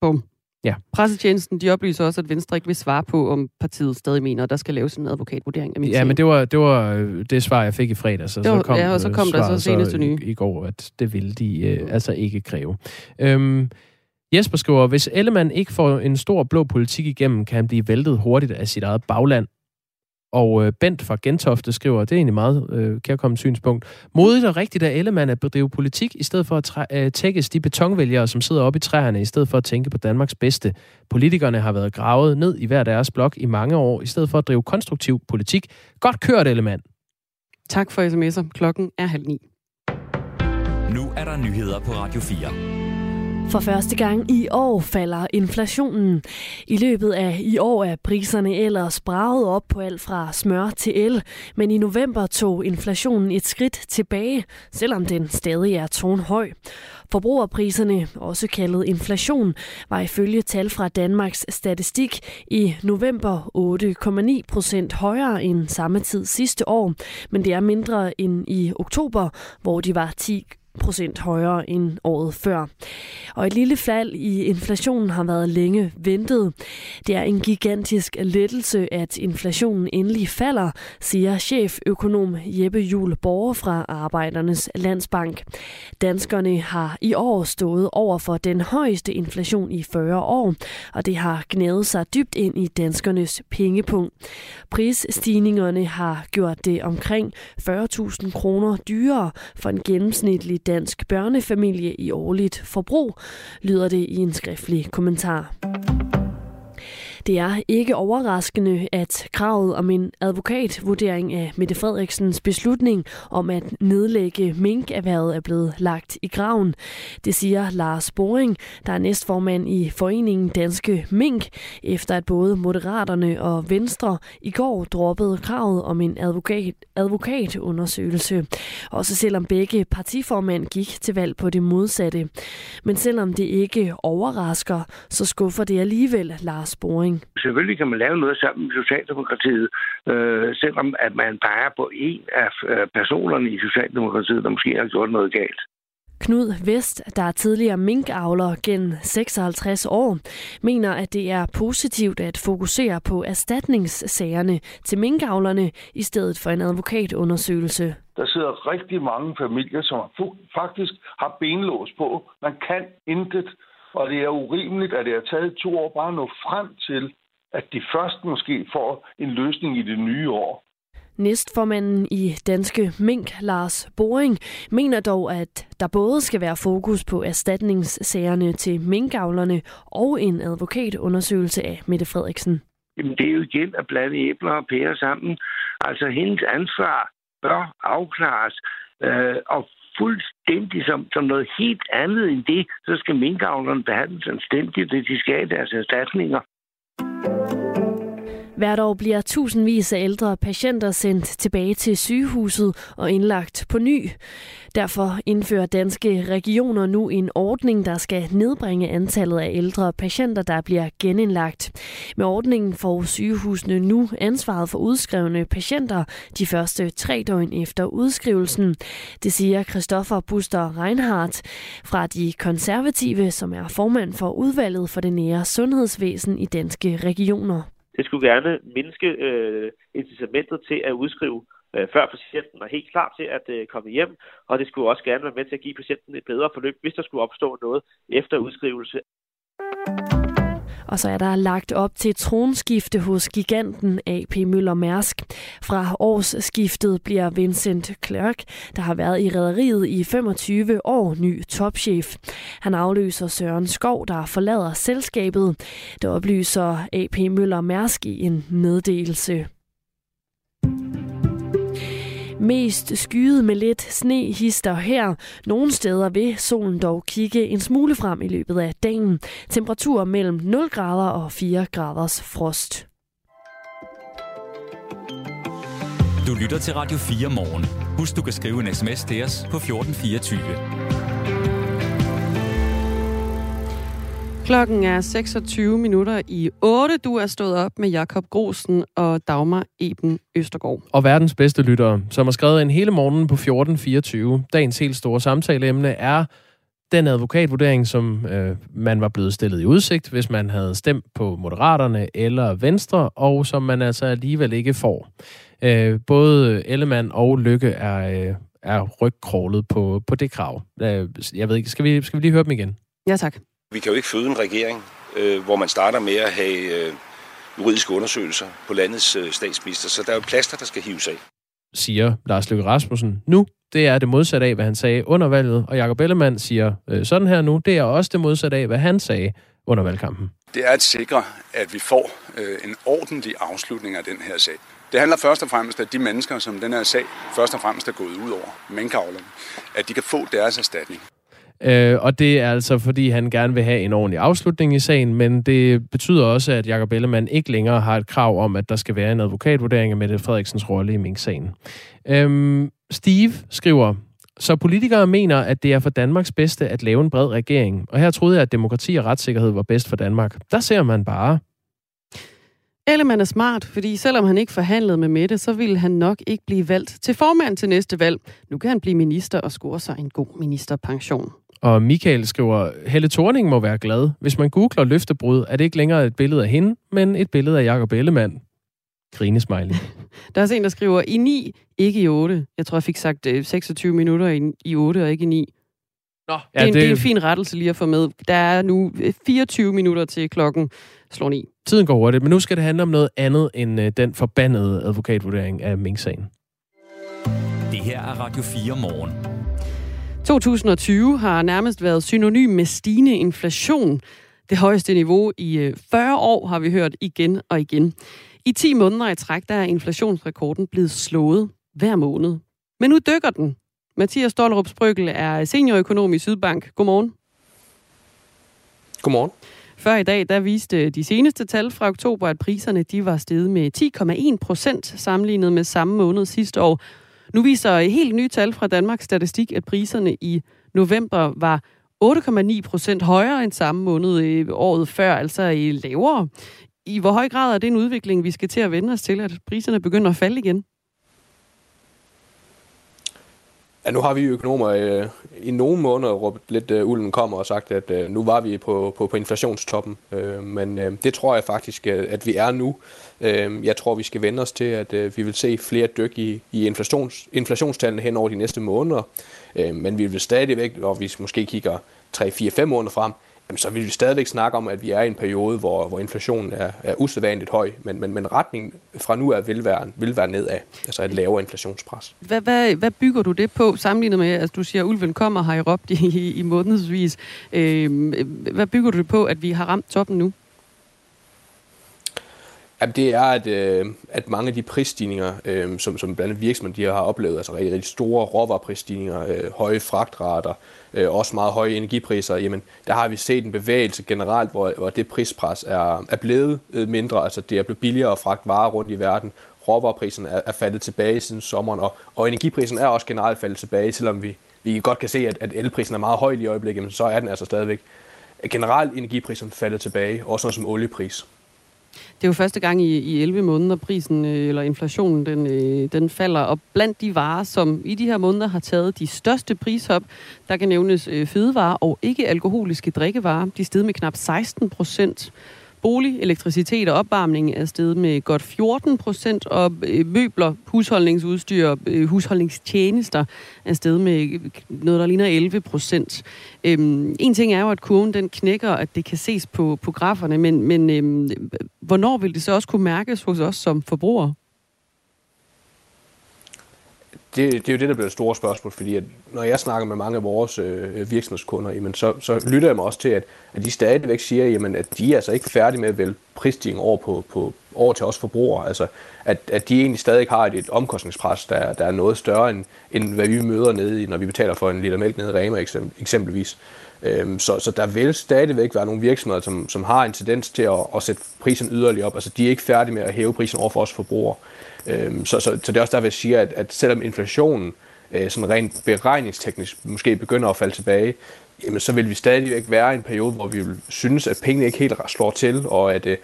Bum. Ja. Pressetjenesten de oplyser også, at Venstre ikke vil svare på, om partiet stadig mener, at der skal laves en advokatvurdering af min Ja, men det var, det var øh, det svar, jeg fik i fredag. Så, var, så kom, ja, og så kom der så seneste nye. I, I går, at det ville de øh, altså ikke kræve. Øhm, Jesper skriver, hvis Ellemann ikke får en stor blå politik igennem, kan han blive væltet hurtigt af sit eget bagland. Og øh, Bent fra Gentofte skriver, det er egentlig meget øh, kærkommet synspunkt, modigt og rigtigt af Ellemann at bedrive politik, i stedet for at træ- øh, tækkes de betonvælgere, som sidder oppe i træerne, i stedet for at tænke på Danmarks bedste. Politikerne har været gravet ned i hver deres blok i mange år, i stedet for at drive konstruktiv politik. Godt kørt, Ellemann. Tak for sms'er. Klokken er halv ni. Nu er der nyheder på Radio 4. For første gang i år falder inflationen. I løbet af i år er priserne ellers braget op på alt fra smør til el, men i november tog inflationen et skridt tilbage, selvom den stadig er tonhøj. Forbrugerpriserne, også kaldet inflation, var ifølge tal fra Danmarks Statistik i november 8,9 procent højere end samme tid sidste år, men det er mindre end i oktober, hvor de var 10 procent højere end året før. Og et lille fald i inflationen har været længe ventet. Det er en gigantisk lettelse, at inflationen endelig falder, siger cheføkonom Jeppe Jul Borger fra Arbejdernes Landsbank. Danskerne har i år stået over for den højeste inflation i 40 år, og det har gnævet sig dybt ind i danskernes pengepunkt. Prisstigningerne har gjort det omkring 40.000 kroner dyrere for en gennemsnitlig dansk børnefamilie i årligt forbrug, lyder det i en skriftlig kommentar. Det er ikke overraskende, at kravet om en advokatvurdering af Mette Frederiksens beslutning om at nedlægge minkerhvervet er blevet lagt i graven. Det siger Lars Boring, der er næstformand i Foreningen Danske Mink, efter at både Moderaterne og Venstre i går droppede kravet om en advokat, advokatundersøgelse. Også selvom begge partiformand gik til valg på det modsatte. Men selvom det ikke overrasker, så skuffer det alligevel Lars Boring regering. Selvfølgelig kan man lave noget sammen med Socialdemokratiet, øh, selvom at man peger på en af øh, personerne i Socialdemokratiet, der måske har gjort noget galt. Knud Vest, der er tidligere minkavler gennem 56 år, mener, at det er positivt at fokusere på erstatningssagerne til minkavlerne i stedet for en advokatundersøgelse. Der sidder rigtig mange familier, som faktisk har benlås på. Man kan intet og det er urimeligt, at det har taget to år bare at nå frem til, at de først måske får en løsning i det nye år. Næstformanden i Danske Mink, Lars Boring, mener dog, at der både skal være fokus på erstatningssagerne til minkavlerne og en advokatundersøgelse af Mette Frederiksen. Jamen, det er jo igen at blande æbler og pærer sammen. Altså, hendes ansvar bør afklares. Øh, og fuldstændig som, som noget helt andet end det, så skal minkavlerne behandles anstændigt, det de skal have deres erstatninger. Hvert år bliver tusindvis af ældre patienter sendt tilbage til sygehuset og indlagt på ny. Derfor indfører danske regioner nu en ordning, der skal nedbringe antallet af ældre patienter, der bliver genindlagt. Med ordningen får sygehusene nu ansvaret for udskrevne patienter de første tre døgn efter udskrivelsen. Det siger Christoffer Buster Reinhardt fra de konservative, som er formand for udvalget for det nære sundhedsvæsen i danske regioner. Det skulle gerne mindske øh, incitamentet til at udskrive øh, før patienten er helt klar til at øh, komme hjem, og det skulle også gerne være med til at give patienten et bedre forløb, hvis der skulle opstå noget efter udskrivelse. Og så er der lagt op til tronskifte hos giganten AP Møller Mærsk. Fra årsskiftet bliver Vincent Clerk, der har været i rederiet i 25 år, ny topchef. Han afløser Søren Skov, der forlader selskabet. Det oplyser AP Møller Mærsk i en meddelelse. Mest skyet med lidt sne hister her. Nogle steder vil solen dog kigge en smule frem i løbet af dagen. Temperatur mellem 0 grader og 4 graders frost. Du lytter til Radio 4 morgen. Husk, du kan skrive en sms til os på 1424. Klokken er 26 minutter i 8. Du er stået op med Jakob Grosen og Dagmar Eben Østergaard. Og verdens bedste lyttere, som har skrevet en hele morgen på 1424. Dagens helt store samtaleemne er den advokatvurdering, som øh, man var blevet stillet i udsigt, hvis man havde stemt på Moderaterne eller Venstre, og som man altså alligevel ikke får. Øh, både Ellemann og Lykke er, øh, er rygkrålet på, på det krav. Øh, jeg ved ikke, skal vi, skal vi lige høre dem igen? Ja, tak. Vi kan jo ikke føde en regering, øh, hvor man starter med at have øh, juridiske undersøgelser på landets øh, statsminister, så der er jo plaster, der skal hives af. Siger Lars Løkke Rasmussen nu. Det er det modsatte af, hvad han sagde under valget. Og Jacob Ellemann siger øh, sådan her nu. Det er også det modsatte af, hvad han sagde under valgkampen. Det er at sikre, at vi får øh, en ordentlig afslutning af den her sag. Det handler først og fremmest om, at de mennesker, som den her sag først og fremmest er gået ud over, minkavlerne, at de kan få deres erstatning. Øh, og det er altså, fordi han gerne vil have en ordentlig afslutning i sagen, men det betyder også, at Jakob Ellemann ikke længere har et krav om, at der skal være en advokatvurdering af Mette Frederiksens rolle i Mink-sagen. Øhm, Steve skriver, så politikere mener, at det er for Danmarks bedste at lave en bred regering. Og her troede jeg, at demokrati og retssikkerhed var bedst for Danmark. Der ser man bare. Ellemann er smart, fordi selvom han ikke forhandlede med Mette, så ville han nok ikke blive valgt til formand til næste valg. Nu kan han blive minister og score sig en god ministerpension. Og Michael skriver, Helle Thorning må være glad. Hvis man googler løftebrud, er det ikke længere et billede af hende, men et billede af Jacob Ellemann. Grinesmiley. Der er også en, der skriver, i 9, ikke i 8. Jeg tror, jeg fik sagt 26 øh, minutter i, i 8 og ikke i 9. Nå, det, er en, det... det er en fin rettelse lige at få med. Der er nu 24 øh, minutter til klokken slår 9. Tiden går hurtigt, men nu skal det handle om noget andet end uh, den forbandede advokatvurdering af Mink-sagen. Det her er Radio 4 morgen. 2020 har nærmest været synonym med stigende inflation. Det højeste niveau i 40 år har vi hørt igen og igen. I 10 måneder i træk, der er inflationsrekorden blevet slået hver måned. Men nu dykker den. Mathias Stollerup Sprøgel er seniorøkonom i Sydbank. Godmorgen. Godmorgen. Før i dag, der viste de seneste tal fra oktober, at priserne de var steget med 10,1 procent sammenlignet med samme måned sidste år. Nu viser helt nye tal fra Danmarks Statistik, at priserne i november var 8,9 procent højere end samme måned i året før, altså i lavere. I hvor høj grad er det en udvikling, vi skal til at vende os til, at priserne begynder at falde igen? Ja, nu har vi økonomer øh, i nogle måneder råbt lidt øh, ulden kommer og sagt, at øh, nu var vi på, på, på inflationstoppen. Øh, men øh, det tror jeg faktisk, øh, at vi er nu. Øh, jeg tror, vi skal vende os til, at øh, vi vil se flere dyk i, i inflations, inflationstallene hen over de næste måneder. Øhm, men vi vil stadigvæk, når vi måske kigger 3-4-5 måneder frem, jamen, så vil vi stadigvæk snakke om, at vi er i en periode, hvor, hvor inflationen er, er usædvanligt høj, men, men, men retningen fra nu af vil være, vil være nedad, altså et lavere inflationspres. Hvad, hvad, hvad bygger du det på, sammenlignet med, at altså, du siger, at ulven kommer, har I råbt i, i, i månedsvis. Øh, hvad bygger du det på, at vi har ramt toppen nu? Jamen, det er, at, øh, at mange af de prisstigninger, øh, som, som blandt andet virksomheder de har oplevet, altså rigtig, rigtig store råvareprisstigninger, øh, høje fragtrater, øh, også meget høje energipriser, jamen der har vi set en bevægelse generelt, hvor, hvor det prispres er, er blevet øh, mindre, altså det er blevet billigere at fragte varer rundt i verden, Råvarerprisen er, er faldet tilbage siden sommeren, og, og energiprisen er også generelt faldet tilbage, selvom vi, vi godt kan se, at, at elprisen er meget høj i øjeblikket, men så er den altså stadigvæk. Generelt energiprisen faldet tilbage, også noget som oliepris. Det er jo første gang i, i 11 måneder, prisen øh, eller inflationen den, øh, den falder. Og blandt de varer, som i de her måneder har taget de største prishop, der kan nævnes øh, fødevarer og ikke alkoholiske drikkevarer. De steg med knap 16 procent. Bolig, elektricitet og opvarmning er steget med godt 14 procent, og øh, møbler, husholdningsudstyr, øh, husholdningstjenester er steget med øh, noget, der ligner 11 procent. Øhm, en ting er jo, at kurven den knækker, at det kan ses på, på graferne, men, men øhm, hvornår vil det så også kunne mærkes hos os som forbrugere? Det, det er jo det, der bliver et stort spørgsmål, fordi at når jeg snakker med mange af vores øh, virksomhedskunder, jamen så, så lytter jeg mig også til, at, at de stadigvæk siger, jamen, at de er altså ikke færdige med at vælge prisstigning over, på, på, over til os forbrugere. Altså, at, at de egentlig stadig har et, et omkostningspres, der, der er noget større, end, end hvad vi møder nede i, når vi betaler for en liter mælk nede i Rema eksempelvis. Øhm, så, så der vil stadigvæk være nogle virksomheder, som, som har en tendens til at, at sætte prisen yderligere op. Altså, de er ikke færdige med at hæve prisen over for os forbrugere. Øhm, så, så, så det er også derfor, jeg siger, at, at selvom inflationen øh, sådan rent beregningsteknisk måske begynder at falde tilbage, jamen, så vil vi stadigvæk være i en periode, hvor vi vil synes, at pengene ikke helt slår til, og at, øh,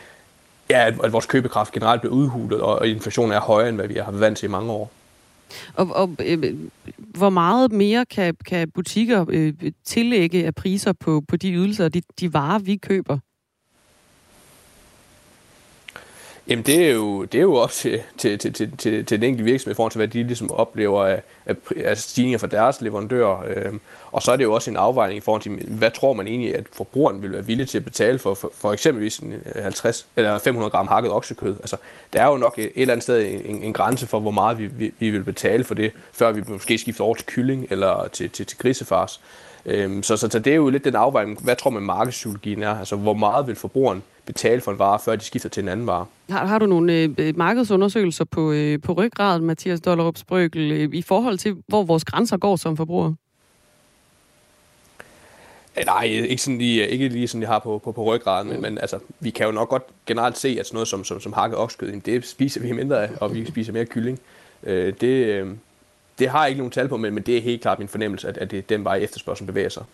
ja, at, at vores købekraft generelt bliver udhulet, og, og inflationen er højere, end hvad vi har været vant til i mange år. Og, og øh, hvor meget mere kan, kan butikker øh, tillægge af priser på, på de ydelser og de, de varer, vi køber? Jamen, det er jo, det er jo op til, til, til, til, til, til den enkelte virksomhed i forhold til, hvad de ligesom oplever af, af, af altså stigninger fra deres leverandører. Øhm, og så er det jo også en afvejning i forhold til, hvad tror man egentlig, at forbrugeren vil være villig til at betale for, for, for eksempelvis en øh, 50 eller 500 gram hakket oksekød. Altså, der er jo nok et eller andet sted en, en grænse for, hvor meget vi, vi, vi vil betale for det, før vi måske skifter over til kylling eller til, til, til grisefars. Øhm, så, så, så det er jo lidt den afvejning, hvad tror man markedspsykologien er? Altså, hvor meget vil forbrugeren betale for en vare, før de skifter til en anden vare? Har, har du nogle øh, markedsundersøgelser på, øh, på ryggraden, Mathias Dollerup Sprøgel, øh, i forhold til, hvor vores grænser går som forbrugere? Nej, ikke, sådan lige, ikke lige sådan, jeg har på, på, på ryggraden, men, men altså, vi kan jo nok godt generelt se, at sådan noget som, som, som hakket oksekød, det spiser vi mindre af, og vi spiser mere kylling. Øh, det, øh, det har jeg ikke nogen tal på, men, men det er helt klart min fornemmelse, at, at det er den vej efterspørgselen bevæger sig.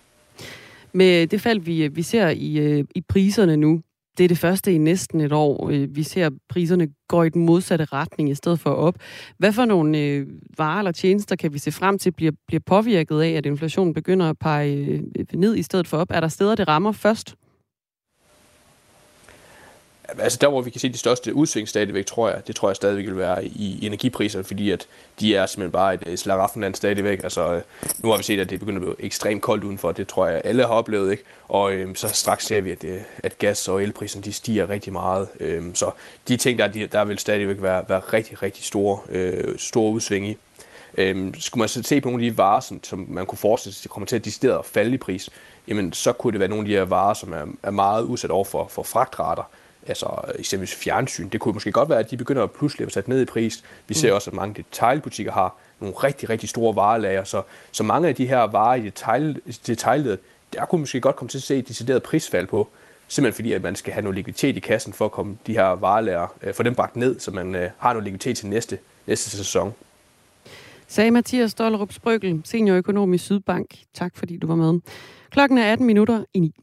Med det fald, vi, vi ser i, øh, i priserne nu, det er det første i næsten et år. Øh, vi ser, at priserne går i den modsatte retning i stedet for op. Hvad for nogle øh, varer eller tjenester kan vi se frem til bliver, bliver påvirket af, at inflationen begynder at pege øh, ned i stedet for op? Er der steder, det rammer først? Altså der, hvor vi kan se de største udsving stadigvæk, tror jeg, det tror jeg stadigvæk vil være i energipriser, fordi at de er simpelthen bare et slaraffenland stadigvæk. Altså, øh, nu har vi set, at det begynder at blive ekstremt koldt udenfor, det tror jeg alle har oplevet, ikke? Og øhm, så straks ser vi, at, øh, at gas- og elprisen de stiger rigtig meget. Øhm, så de ting, der, de, der vil stadigvæk være, være rigtig, rigtig store, øh, store udsving i. Øhm, skulle man så se på nogle af de varer, som, som man kunne forestille sig, kommer til at decideret falde i pris, jamen så kunne det være nogle af de her varer, som er, er meget udsat over for, for fragtrater altså eksempelvis fjernsyn, det kunne måske godt være, at de begynder at pludselig at sætte ned i pris. Vi ser mm. også, at mange detailbutikker har nogle rigtig, rigtig store varelager, så, så mange af de her varer i detail, detailledet, der kunne måske godt komme til at se et decideret prisfald på, simpelthen fordi, at man skal have noget likviditet i kassen for at komme de her varelager, øh, for dem bragt ned, så man øh, har noget likviditet til næste, næste sæson. Sagde Mathias Stollerup Sprøgel, seniorøkonom i Sydbank. Tak fordi du var med. Klokken er 18 minutter i 9.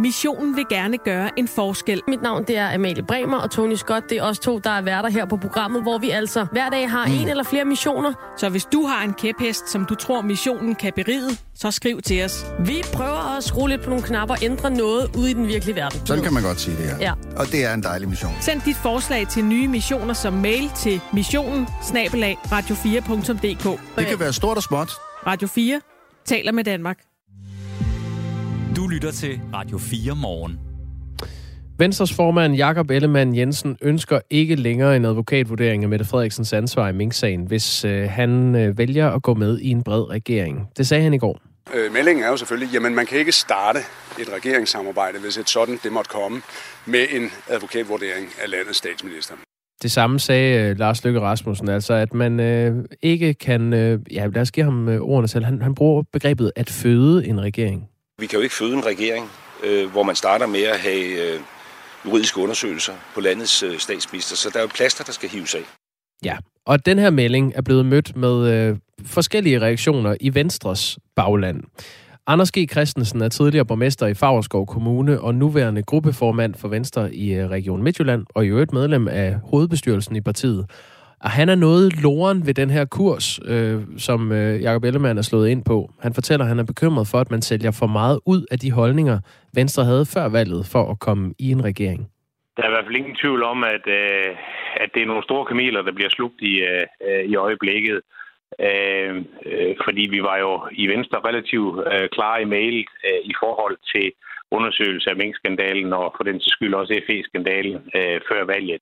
Missionen vil gerne gøre en forskel. Mit navn det er Amalie Bremer og Tony Scott. Det er os to, der er værter her på programmet, hvor vi altså hver dag har mm. en eller flere missioner. Så hvis du har en kæphest, som du tror missionen kan beride, så skriv til os. Vi prøver at skrue lidt på nogle knapper og ændre noget ude i den virkelige verden. Sådan kan man godt sige det her. Ja. Og det er en dejlig mission. Send dit forslag til nye missioner som mail til missionen radio4.dk. Det kan være stort og småt. Radio 4 taler med Danmark. Du lytter til Radio 4 morgen. Venstres formand Jakob Ellemann Jensen ønsker ikke længere en advokatvurdering af Mette Frederiksens ansvar i Mink-sagen, hvis øh, han øh, vælger at gå med i en bred regering. Det sagde han i går. Øh, meldingen er jo selvfølgelig, jamen man kan ikke starte et regeringssamarbejde, hvis et sådan det måtte komme, med en advokatvurdering af landets statsminister. Det samme sagde øh, Lars Løkke Rasmussen, altså at man øh, ikke kan, øh, ja lad os give ham øh, ordene selv, han, han bruger begrebet at føde en regering. Vi kan jo ikke føde en regering, øh, hvor man starter med at have øh, juridiske undersøgelser på landets øh, statsminister, så der er jo plaster, der skal hives af. Ja, og den her melding er blevet mødt med øh, forskellige reaktioner i Venstres bagland. Anders G. Christensen er tidligere borgmester i Fagerskov Kommune og nuværende gruppeformand for Venstre i øh, Region Midtjylland og i øvrigt medlem af hovedbestyrelsen i partiet. Og han er noget loren ved den her kurs, øh, som øh, Jacob Ellemann er slået ind på. Han fortæller, at han er bekymret for, at man sælger for meget ud af de holdninger, Venstre havde før valget for at komme i en regering. Der er i hvert fald ingen tvivl om, at, øh, at det er nogle store kameler, der bliver slugt i, øh, i øjeblikket. Øh, øh, fordi vi var jo i Venstre relativt øh, klare i mailet øh, i forhold til undersøgelse af minkskandalen og for den skyld også FE-skandalen øh, før valget.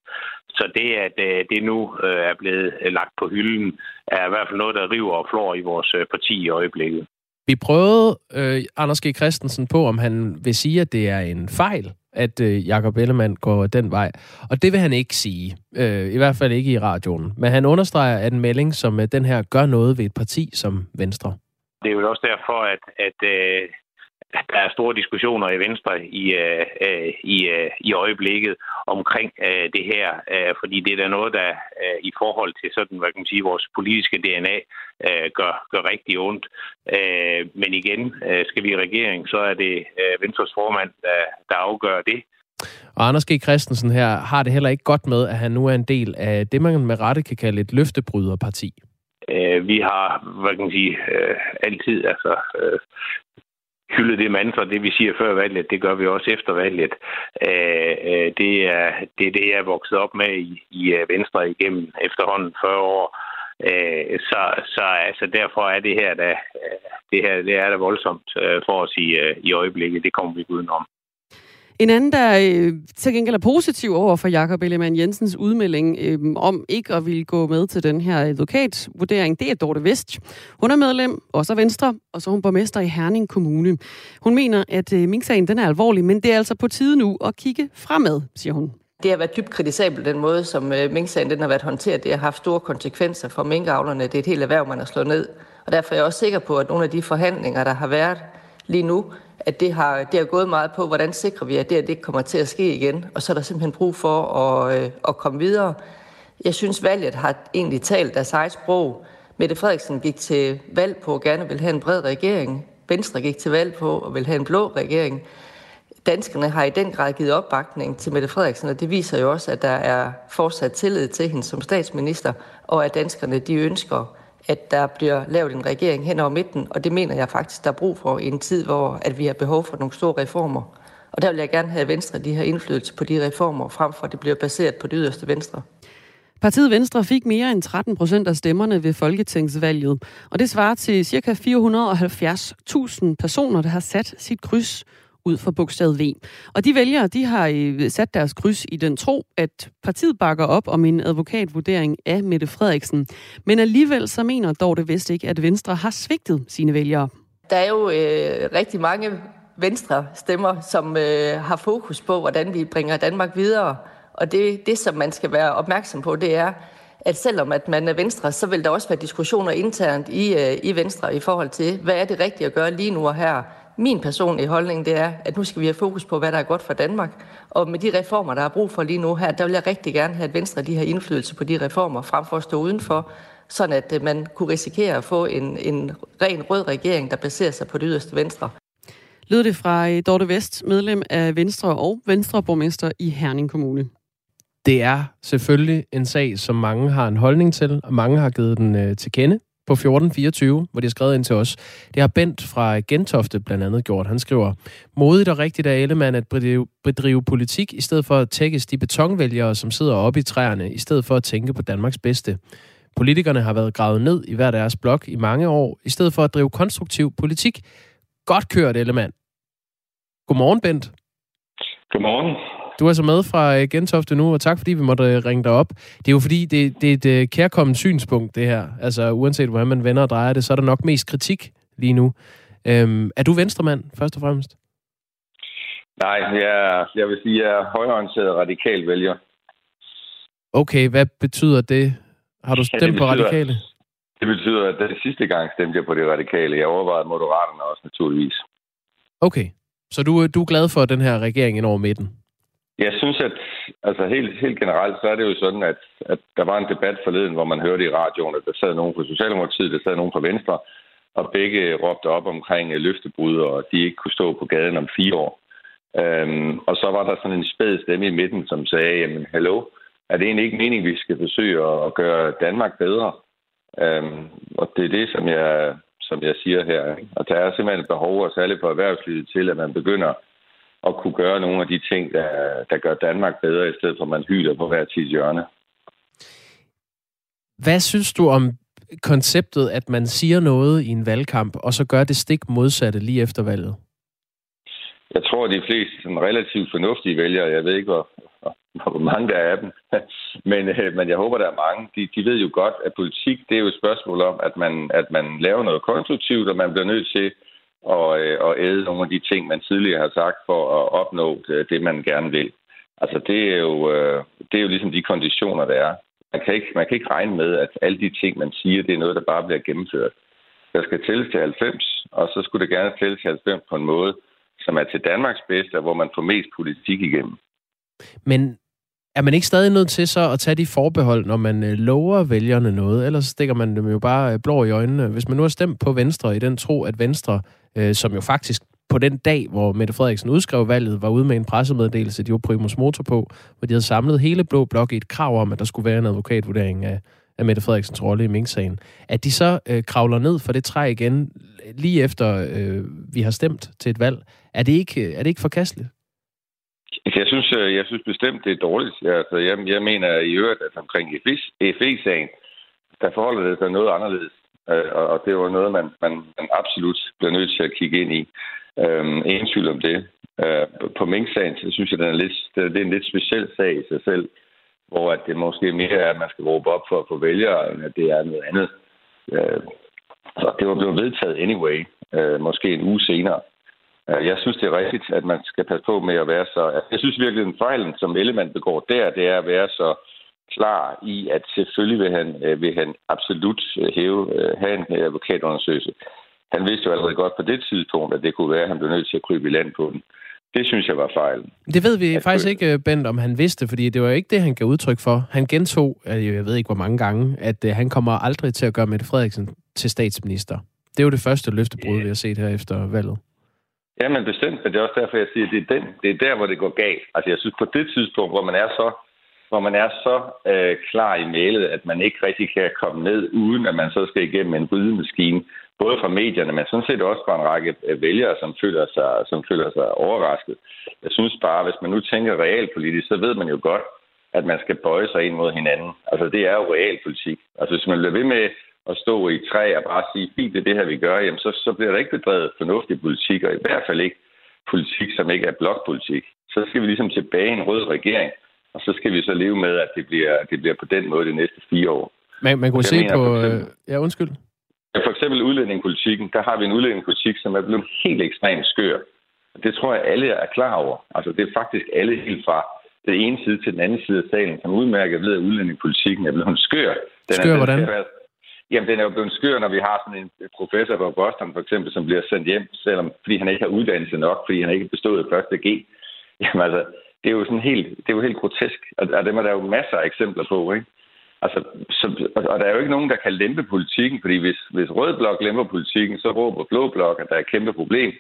Så det, at øh, det nu øh, er blevet lagt på hylden, er i hvert fald noget, der river og flår i vores øh, parti i øjeblikket. Vi prøvede øh, Anders G. Christensen på, om han vil sige, at det er en fejl, at øh, Jakob Ellemann går den vej. Og det vil han ikke sige. Øh, I hvert fald ikke i radioen. Men han understreger, at en melding som øh, den her gør noget ved et parti som Venstre. Det er jo også derfor, at, at øh, der er store diskussioner i Venstre i, øh, øh, i, øh, i øjeblikket omkring øh, det her, øh, fordi det er da noget, der øh, i forhold til sådan, hvad kan man sige, vores politiske DNA øh, gør, gør rigtig ondt. Øh, men igen, øh, skal vi i regering, så er det øh, Venstres formand, der, der afgør det. Og Anders G. Christensen her har det heller ikke godt med, at han nu er en del af det, man med rette kan kalde et løftebryderparti. Øh, vi har, hvad kan man sige, øh, altid altså, øh, hylde det mantra, det vi siger før valget, det gør vi også efter valget. Øh, øh det, er, det er det, jeg er vokset op med i, i øh, Venstre igennem efterhånden 40 år. Øh, så, så altså, derfor er det her, der, øh, det her det er da voldsomt for os i, i øjeblikket. Det kommer vi ikke udenom. En anden, der øh, til gengæld er positiv over for Jakob Ellemann Jensens udmelding øh, om ikke at ville gå med til den her advokatvurdering, det er Dorte Vest. Hun er medlem, også af Venstre, og så er hun borgmester i Herning Kommune. Hun mener, at øh, minksagen den er alvorlig, men det er altså på tide nu at kigge fremad, siger hun. Det har været dybt kritisabelt, den måde, som øh, minksagen den har været håndteret. Det har haft store konsekvenser for minkavlerne. Det er et helt erhverv, man har slået ned. Og derfor er jeg også sikker på, at nogle af de forhandlinger, der har været lige nu, at det har, det har gået meget på, hvordan sikrer vi, at det, at det kommer til at ske igen. Og så er der simpelthen brug for at, øh, at komme videre. Jeg synes, valget har egentlig talt deres eget sprog. Mette Frederiksen gik til valg på at gerne vil have en bred regering. Venstre gik til valg på at vil have en blå regering. Danskerne har i den grad givet opbakning til Mette Frederiksen, og det viser jo også, at der er fortsat tillid til hende som statsminister, og at danskerne de ønsker at der bliver lavet en regering hen over midten, og det mener jeg faktisk, der er brug for i en tid, hvor at vi har behov for nogle store reformer. Og der vil jeg gerne have, Venstre de har indflydelse på de reformer, frem for at det bliver baseret på det yderste Venstre. Partiet Venstre fik mere end 13 procent af stemmerne ved folketingsvalget, og det svarer til ca. 470.000 personer, der har sat sit kryds ud for bogstavet V. Og de vælgere, de har øh, sat deres kryds i den tro, at partiet bakker op om en advokatvurdering af Mette Frederiksen. Men alligevel så mener Dorte Vest ikke, at Venstre har svigtet sine vælgere. Der er jo øh, rigtig mange venstre stemmer, som øh, har fokus på, hvordan vi bringer Danmark videre. Og det, det, som man skal være opmærksom på, det er, at selvom at man er Venstre, så vil der også være diskussioner internt i, øh, i Venstre i forhold til, hvad er det rigtige at gøre lige nu og her. Min personlige holdning det er, at nu skal vi have fokus på, hvad der er godt for Danmark. Og med de reformer, der er brug for lige nu her, der vil jeg rigtig gerne have, at Venstre de har indflydelse på de reformer, frem for at stå udenfor, sådan at øh, man kunne risikere at få en, en ren rød regering, der baserer sig på det yderste Venstre. Lød det fra øh, Dorte Vest, medlem af Venstre og Venstreborgmester i Herning Kommune. Det er selvfølgelig en sag, som mange har en holdning til, og mange har givet den øh, til kende på 1424, hvor de har skrevet ind til os. Det har Bent fra Gentofte blandt andet gjort. Han skriver, modigt og rigtigt af Ellemann at bedrive, bedrive politik, i stedet for at tækkes de betonvælgere, som sidder oppe i træerne, i stedet for at tænke på Danmarks bedste. Politikerne har været gravet ned i hver deres blok i mange år, i stedet for at drive konstruktiv politik. Godt kørt, Ellemann. Godmorgen, Bent. Godmorgen. Du er så med fra øh, Gentofte nu, og tak fordi vi måtte øh, ringe dig op. Det er jo fordi, det, det er et øh, kærkommet synspunkt, det her. Altså uanset hvordan man vender og drejer det, så er der nok mest kritik lige nu. Øhm, er du venstremand, først og fremmest? Nej, jeg, jeg vil sige, at jeg er højorienteret radikal vælger. Okay, hvad betyder det? Har du stemt ja, betyder, på radikale? Det betyder, at det sidste gang stemte jeg på det radikale. Jeg overvejede moderaterne også naturligvis. Okay, så du, du er glad for den her regering ind over midten? Jeg synes, at altså helt, helt generelt, så er det jo sådan, at, at der var en debat forleden, hvor man hørte i radioen, at der sad nogen fra Socialdemokratiet, der sad nogen fra Venstre, og begge råbte op omkring øh, løftebrud, og de ikke kunne stå på gaden om fire år. Øhm, og så var der sådan en spæd stemme i midten, som sagde, jamen hallo, er det egentlig ikke meningen, vi skal forsøge at gøre Danmark bedre? Øhm, og det er det, som jeg, som jeg siger her. Ikke? Og der er simpelthen et behov, og særligt for erhvervslivet, til at man begynder at kunne gøre nogle af de ting, der, der gør Danmark bedre, i stedet for at man hyler på hver tid hjørne. Hvad synes du om konceptet, at man siger noget i en valgkamp, og så gør det stik modsatte lige efter valget? Jeg tror, at de fleste sådan relativt fornuftige vælgere, jeg ved ikke, hvor, hvor mange der er af dem, men, øh, men jeg håber, der er mange, de, de ved jo godt, at politik, det er jo et spørgsmål om, at man, at man laver noget konstruktivt, og man bliver nødt til og, øh, og æde nogle af de ting, man tidligere har sagt for at opnå øh, det, man gerne vil. Altså, det er jo, øh, det er jo ligesom de konditioner, der er. Man kan, ikke, man kan ikke regne med, at alle de ting, man siger, det er noget, der bare bliver gennemført. Der skal tælles til 90, og så skulle det gerne tælles til 90 på en måde, som er til Danmarks bedste, hvor man får mest politik igennem. Men er man ikke stadig nødt til så at tage de forbehold, når man øh, lover vælgerne noget? Ellers stikker man dem jo bare øh, blå i øjnene. Hvis man nu har stemt på Venstre i den tro, at Venstre øh, som jo faktisk på den dag, hvor Mette Frederiksen udskrev valget, var ude med en pressemeddelelse, de var primus motor på, hvor de havde samlet hele Blå Blok i et krav om, at der skulle være en advokatvurdering af, af Mette Frederiksens rolle i Mink-sagen, at de så øh, kravler ned for det træ igen, lige efter øh, vi har stemt til et valg. Er det ikke, er det ikke forkasteligt? Jeg synes, øh, jeg synes bestemt, det er dårligt. Altså, jeg, jeg mener i øvrigt, at omkring FE-sagen, der forholder det sig noget anderledes. Øh, og det var noget, man, man, man absolut bliver nødt til at kigge ind i. Øh, ingen tvivl om det. Øh, på Mink-sagen, så synes jeg, den er, lidt, det er en lidt speciel sag i sig selv, hvor at det måske mere er, at man skal råbe op for at få vælgere, end at det er noget andet. Øh, så det var blevet vedtaget anyway, øh, måske en uge senere. Øh, jeg synes, det er rigtigt, at man skal passe på med at være så... Altså, jeg synes virkelig, at den fejl, som Ellemann begår der, det er at være så klar i, at selvfølgelig vil han, øh, vil han absolut øh, hæve, have en advokatundersøgelse. Han vidste jo allerede godt på det tidspunkt, at det kunne være, at han blev nødt til at krybe i land på den. Det synes jeg var fejl. Det ved vi at faktisk ikke, Bent, om han vidste, fordi det var ikke det, han gav udtryk for. Han gentog, jeg ved ikke hvor mange gange, at han kommer aldrig til at gøre Mette Frederiksen til statsminister. Det er jo det første løftebrud, vi har set her efter valget. Ja, men bestemt, men det er også derfor, jeg siger, at det er, den, det er der, hvor det går galt. Altså, jeg synes, på det tidspunkt, hvor man er så, hvor man er så øh, klar i mailet, at man ikke rigtig kan komme ned, uden at man så skal igennem en rydemaskine, både fra medierne, men sådan set også fra en række øh, vælgere, som føler sig, som føler sig overrasket. Jeg synes bare, hvis man nu tænker realpolitisk, så ved man jo godt, at man skal bøje sig ind mod hinanden. Altså, det er jo realpolitik. Altså, hvis man bliver ved med at stå i træ og bare sige, fint, det er det her, vi gør, jamen så, så bliver der ikke bedrevet fornuftig politik, og i hvert fald ikke politik, som ikke er blokpolitik. Så skal vi ligesom tilbage i en rød regering, og så skal vi så leve med, at det bliver, det bliver på den måde de næste fire år. Man, man kunne se mener, på... Eksempel, ja, undskyld. For eksempel udlændingepolitikken, der har vi en udlændingepolitik, som er blevet helt ekstremt skør. Det tror jeg, alle er klar over. Altså, det er faktisk alle helt fra den ene side til den anden side af salen, som udmærket ved, at udlændingepolitikken er blevet skør. Den skør, er, hvordan? Jamen, den er jo blevet skør, når vi har sådan en professor på Boston, for eksempel, som bliver sendt hjem, selvom, fordi han ikke har uddannelse nok, fordi han ikke bestået første G. Jamen altså, det er jo sådan helt, det er jo helt grotesk. Og, og dem er der jo masser af eksempler på, ikke? Altså, så, og der er jo ikke nogen, der kan lempe politikken, fordi hvis, hvis Rød Blok lemper politikken, så råber Blå Blok, at der er et kæmpe problem.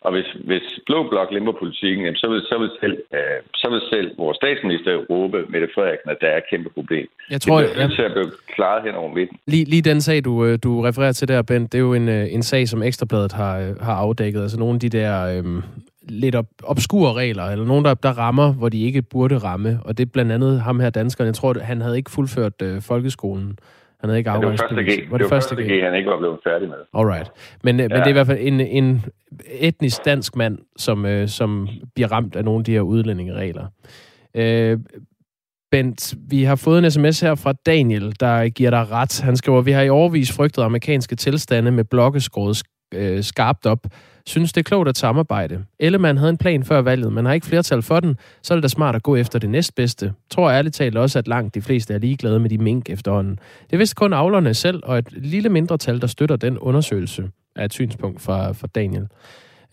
Og hvis, hvis Blå Blok lemper politikken, jamen, så, vil, så, vil selv, øh, så vil selv vores statsminister råbe Mette Frederiksen, at der er et kæmpe problem. Jeg tror, det er til at blive klaret hen over midten. Lige, lige den sag, du, øh, du refererer til der, Ben, det er jo en, øh, en sag, som Ekstrabladet har, øh, har afdækket. Altså nogle af de der øh, lidt op, obskure regler, eller nogen, der, der rammer, hvor de ikke burde ramme. Og det er blandt andet ham her, danskeren. Jeg tror, han havde ikke fuldført øh, folkeskolen. Han havde ikke ja, det var første G. Var det, det var første G, G, han ikke var blevet færdig med. Alright. Men, ja. men det er i hvert fald en, en etnisk dansk mand, som, øh, som bliver ramt af nogle af de her udlændingeregler. Øh, Bent, vi har fået en sms her fra Daniel, der giver dig ret. Han skriver, vi har i overvis frygtet amerikanske tilstande med blokkeskåret øh, skarpt op synes, det er klogt at samarbejde. Ellemann havde en plan før valget, men har ikke flertal for den, så er det da smart at gå efter det næstbedste. Tror ærligt talt også, at langt de fleste er ligeglade med de mink efterhånden. Det er vist kun avlerne selv og et lille mindretal, der støtter den undersøgelse, af et synspunkt fra, fra Daniel.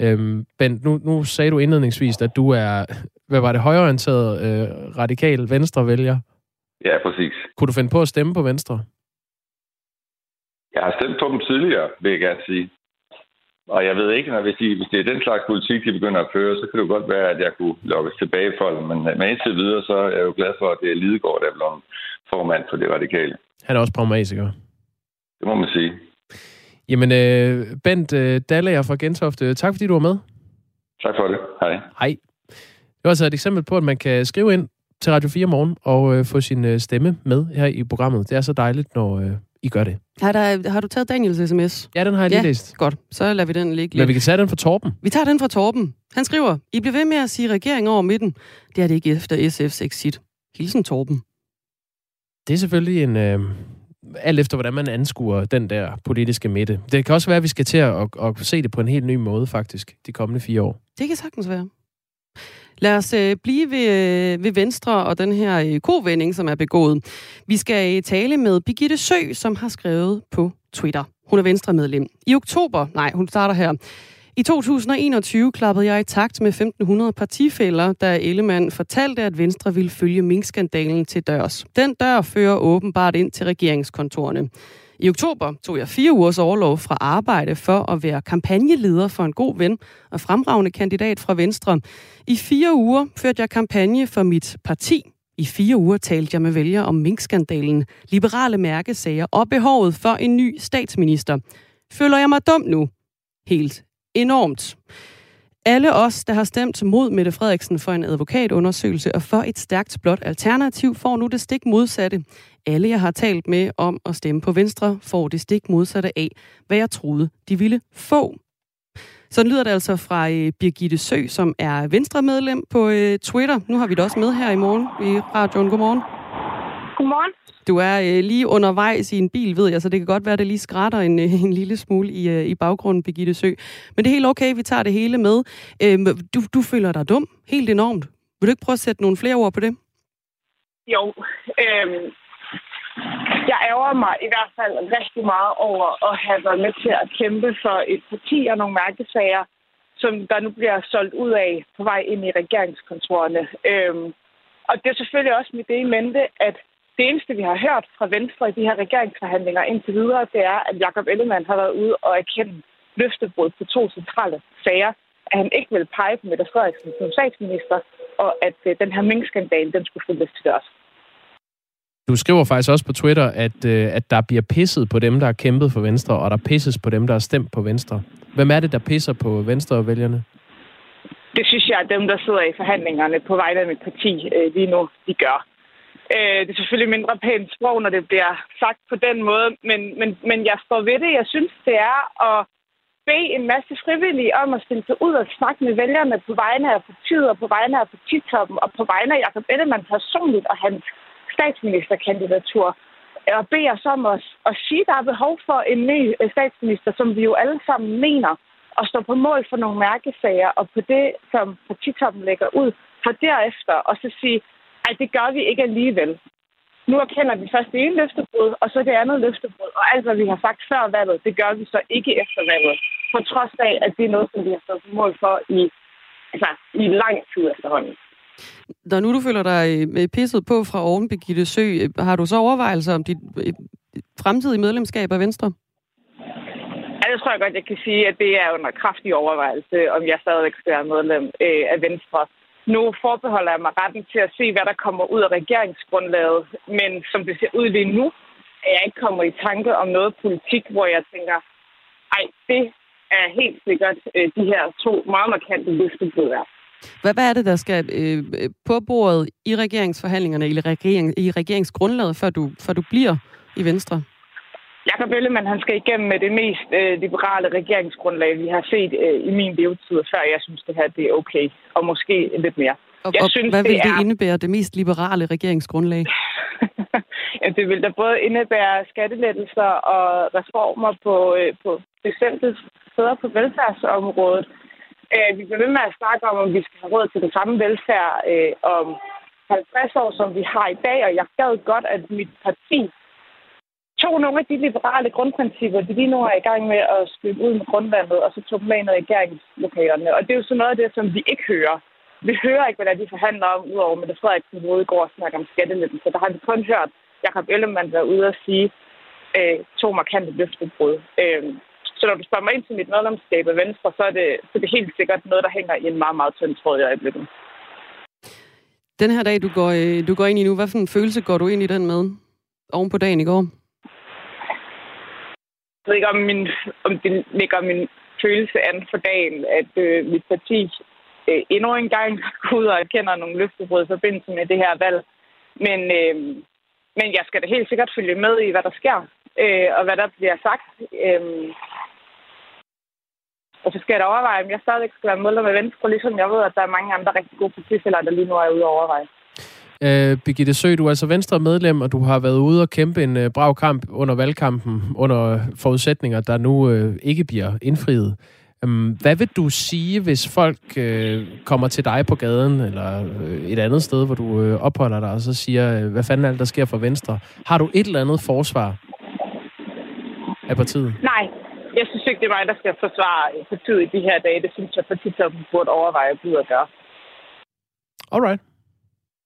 Øhm, ben, nu, nu sagde du indledningsvis, at du er, hvad var det, højorienteret øh, radikal venstre-vælger? Ja, præcis. Kunne du finde på at stemme på Venstre? Jeg har stemt på dem tidligere, vil jeg gerne sige. Og jeg ved ikke, når hvis, de, hvis det er den slags politik, de begynder at føre, så kan det godt være, at jeg kunne lokkes tilbage for dem. Men, men indtil videre, så er jeg jo glad for, at det er Lidegaard, der er blevet formand for det radikale. Han er også pragmatiker. Det må man sige. Jamen, øh, Bent øh, Dallager fra Gentofte, tak fordi du var med. Tak for det. Hej. Hej. Det var altså et eksempel på, at man kan skrive ind til Radio 4 morgen og øh, få sin øh, stemme med her i programmet. Det er så dejligt, når, øh, i gør det. Har, der, har du taget Daniels sms? Ja, den har jeg lige ja, læst. Godt, så lader vi den ligge. Men vi kan tage den fra Torben. Vi tager den fra Torben. Han skriver, I bliver ved med at sige regering over midten. Det er det ikke efter SF's exit. Hilsen Torben. Det er selvfølgelig en... Øh, alt efter, hvordan man anskuer den der politiske midte. Det kan også være, at vi skal til at, at, at se det på en helt ny måde, faktisk, de kommende fire år. Det kan sagtens være. Lad os øh, blive ved, øh, ved Venstre og den her øh, kovending, som er begået. Vi skal øh, tale med Birgitte Sø, som har skrevet på Twitter. Hun er Venstre-medlem. I oktober, nej, hun starter her. I 2021 klappede jeg i takt med 1500 partifælder, da Ellemann fortalte, at Venstre ville følge minkskandalen til dørs. Den dør fører åbenbart ind til regeringskontorene. I oktober tog jeg fire ugers overlov fra arbejde for at være kampagneleder for en god ven og fremragende kandidat fra Venstre. I fire uger førte jeg kampagne for mit parti, I fire uger talte jeg med vælgere om minkskandalen, liberale mærkesager og behovet for en ny statsminister. Føler jeg mig dum nu? Helt enormt. Alle os, der har stemt mod Mette Frederiksen for en advokatundersøgelse og for et stærkt blot alternativ, får nu det stik modsatte. Alle, jeg har talt med om at stemme på Venstre, får det stik modsatte af, hvad jeg troede, de ville få. Sådan lyder det altså fra øh, Birgitte Sø, som er Venstre-medlem på øh, Twitter. Nu har vi det også med her i morgen i radioen. Godmorgen. Godmorgen. Du er øh, lige undervejs i en bil, ved jeg, så det kan godt være, at det lige skrætter en, øh, en lille smule i, øh, i baggrunden, Birgitte Sø. Men det er helt okay, vi tager det hele med. Øh, du, du føler dig dum, helt enormt. Vil du ikke prøve at sætte nogle flere ord på det? Jo, øh, jeg ærger mig i hvert fald rigtig meget over at have været med til at kæmpe for et parti og nogle mærkesager, som der nu bliver solgt ud af på vej ind i regeringskontorerne. Øhm, og det er selvfølgelig også med det i mente, at det eneste, vi har hørt fra Venstre i de her regeringsforhandlinger indtil videre, det er, at Jakob Ellemann har været ude og erkende løftebrud på to centrale sager, at han ikke vil pege på Mette Frederiksen som statsminister, og at øh, den her minkskandal, den skulle følges til dørs. Du skriver faktisk også på Twitter, at, øh, at der bliver pisset på dem, der har kæmpet for Venstre, og der pisses på dem, der har stemt på Venstre. Hvem er det, der pisser på Venstre og vælgerne? Det synes jeg, at dem, der sidder i forhandlingerne på vegne af mit parti øh, lige nu, de gør. Øh, det er selvfølgelig mindre pænt sprog, når det bliver sagt på den måde, men, men, men jeg står ved det. Jeg synes, det er at bede en masse frivillige om at stille sig ud og snakke med vælgerne på vegne af partiet og på vegne af partitoppen og på vegne af Jacob Ellemann personligt og hans statsministerkandidatur og beder os om at, at sige, at der er behov for en ny øh, statsminister, som vi jo alle sammen mener, og står på mål for nogle mærkesager, og på det, som partitoppen lægger ud, for derefter og så sige, at det gør vi ikke alligevel. Nu erkender vi først det ene løftebrud, og så det andet løftebrud, og alt, hvad vi har sagt før valget, det gør vi så ikke efter valget, på trods af, at det er noget, som vi har stået på mål for i, altså, i lang tid efterhånden. Når nu du føler dig øh, pisset på fra oven, Birgitte Sø, øh, har du så overvejelser om dit øh, fremtidige medlemskab af Venstre? Ja, det tror jeg godt, jeg kan sige, at det er under kraftig overvejelse, om jeg stadigvæk skal være medlem af Venstre. Nu forbeholder jeg mig retten til at se, hvad der kommer ud af regeringsgrundlaget, men som det ser ud lige nu, er jeg ikke kommet i tanke om noget politik, hvor jeg tænker, ej, det er helt sikkert de her to meget markante løftebrud er. Hvad, hvad er det, der skal øh, på bordet i regeringsforhandlingerne eller regering, i regeringsgrundlaget, før du, før du bliver i Venstre? Jakob Ellemann, han skal igennem med det mest øh, liberale regeringsgrundlag, vi har set øh, i min levetid, før jeg synes, det her det er okay. Og måske lidt mere. Og, jeg og synes, hvad vil det, det indebære, det mest liberale regeringsgrundlag? ja, det vil da både indebære skattelettelser og reformer på, øh, på bestemte steder på velfærdsområdet. Øh, vi bliver ved med at snakke om, om vi skal have råd til den samme velfærd øh, om 50 år, som vi har i dag, og jeg gad godt, at mit parti tog nogle af de liberale grundprincipper, de lige nu er i gang med at spille ud med grundvandet, og så tog dem med ind i regeringslokalerne. Og det er jo sådan noget af det, som vi ikke hører. Vi hører ikke, hvad de forhandler om, udover med det Frederiksen går og snakker om Så Der har vi kun hørt Jakob Ellemann være ude og sige øh, to markante løftebrud. Øh, så når du spørger mig ind til mit medlemskab af Venstre, så er, det, så er det helt sikkert noget, der hænger i en meget, meget tynd tråd i øjeblikket. Den her dag, du går, øh, du går ind i nu, hvad for en følelse går du ind i den med? Oven på dagen i går? Jeg ved ikke, om, min, om det ligger min følelse an for dagen, at øh, mit parti øh, endnu en gang går ud og erkender nogle løftebrud i forbindelse med det her valg. Men, øh, men jeg skal da helt sikkert følge med i, hvad der sker øh, og hvad der bliver sagt. Øh, og så skal jeg da overveje, om jeg stadigvæk skal være medlem af Venstre, ligesom jeg ved, at der er mange andre rigtig gode partifælder, der lige nu er ude at overveje. Øh, Birgitte Sø, du er altså Venstre medlem, og du har været ude og kæmpe en øh, brav kamp under valgkampen, under forudsætninger, der nu øh, ikke bliver indfriet. Um, hvad vil du sige, hvis folk øh, kommer til dig på gaden, eller øh, et andet sted, hvor du øh, opholder dig, og så siger, øh, hvad fanden er det, der sker for Venstre? Har du et eller andet forsvar af partiet? Nej, jeg synes ikke, det er mig, der skal forsvare partiet i de her dage. Det synes jeg, partitoppen burde overveje at blive at gøre. Alright.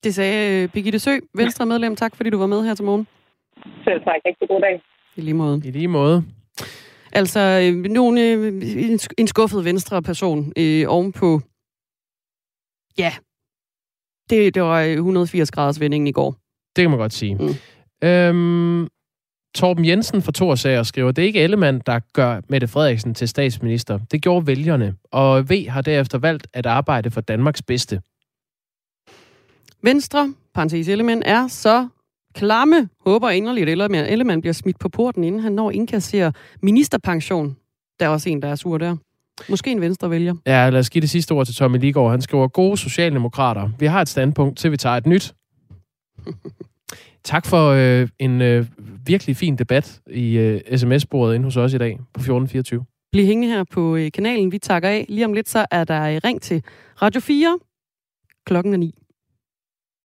Det sagde øh, Birgitte Sø, Venstre medlem. Tak, fordi du var med her til morgen. Selv tak. Rigtig god dag. I lige måde. I lige måde. Altså, øh, nogle, øh, en skuffet venstre person øh, ovenpå, ja, Det, det var 180 graders vendingen i går. Det kan man godt sige. Mm. Øhm, Torben Jensen fra Torsager skriver, det er ikke Ellemann, der gør Mette Frederiksen til statsminister. Det gjorde vælgerne, og V har derefter valgt at arbejde for Danmarks bedste. Venstre, parentes Ellemann, er så klamme, håber inderligt, at Ellemann bliver smidt på porten, inden han når indkasserer ministerpension. Der er også en, der er sur der. Måske en venstre vælger. Ja, lad os give det sidste ord til Tommy Ligård. Han skriver, gode socialdemokrater. Vi har et standpunkt, til vi tager et nyt. tak for øh, en øh, virkelig fin debat i øh, sms-bordet inde hos os i dag på 1424. Bliv hængende her på øh, kanalen. Vi takker af. Lige om lidt, så er der øh, ring til Radio 4. Klokken er 9.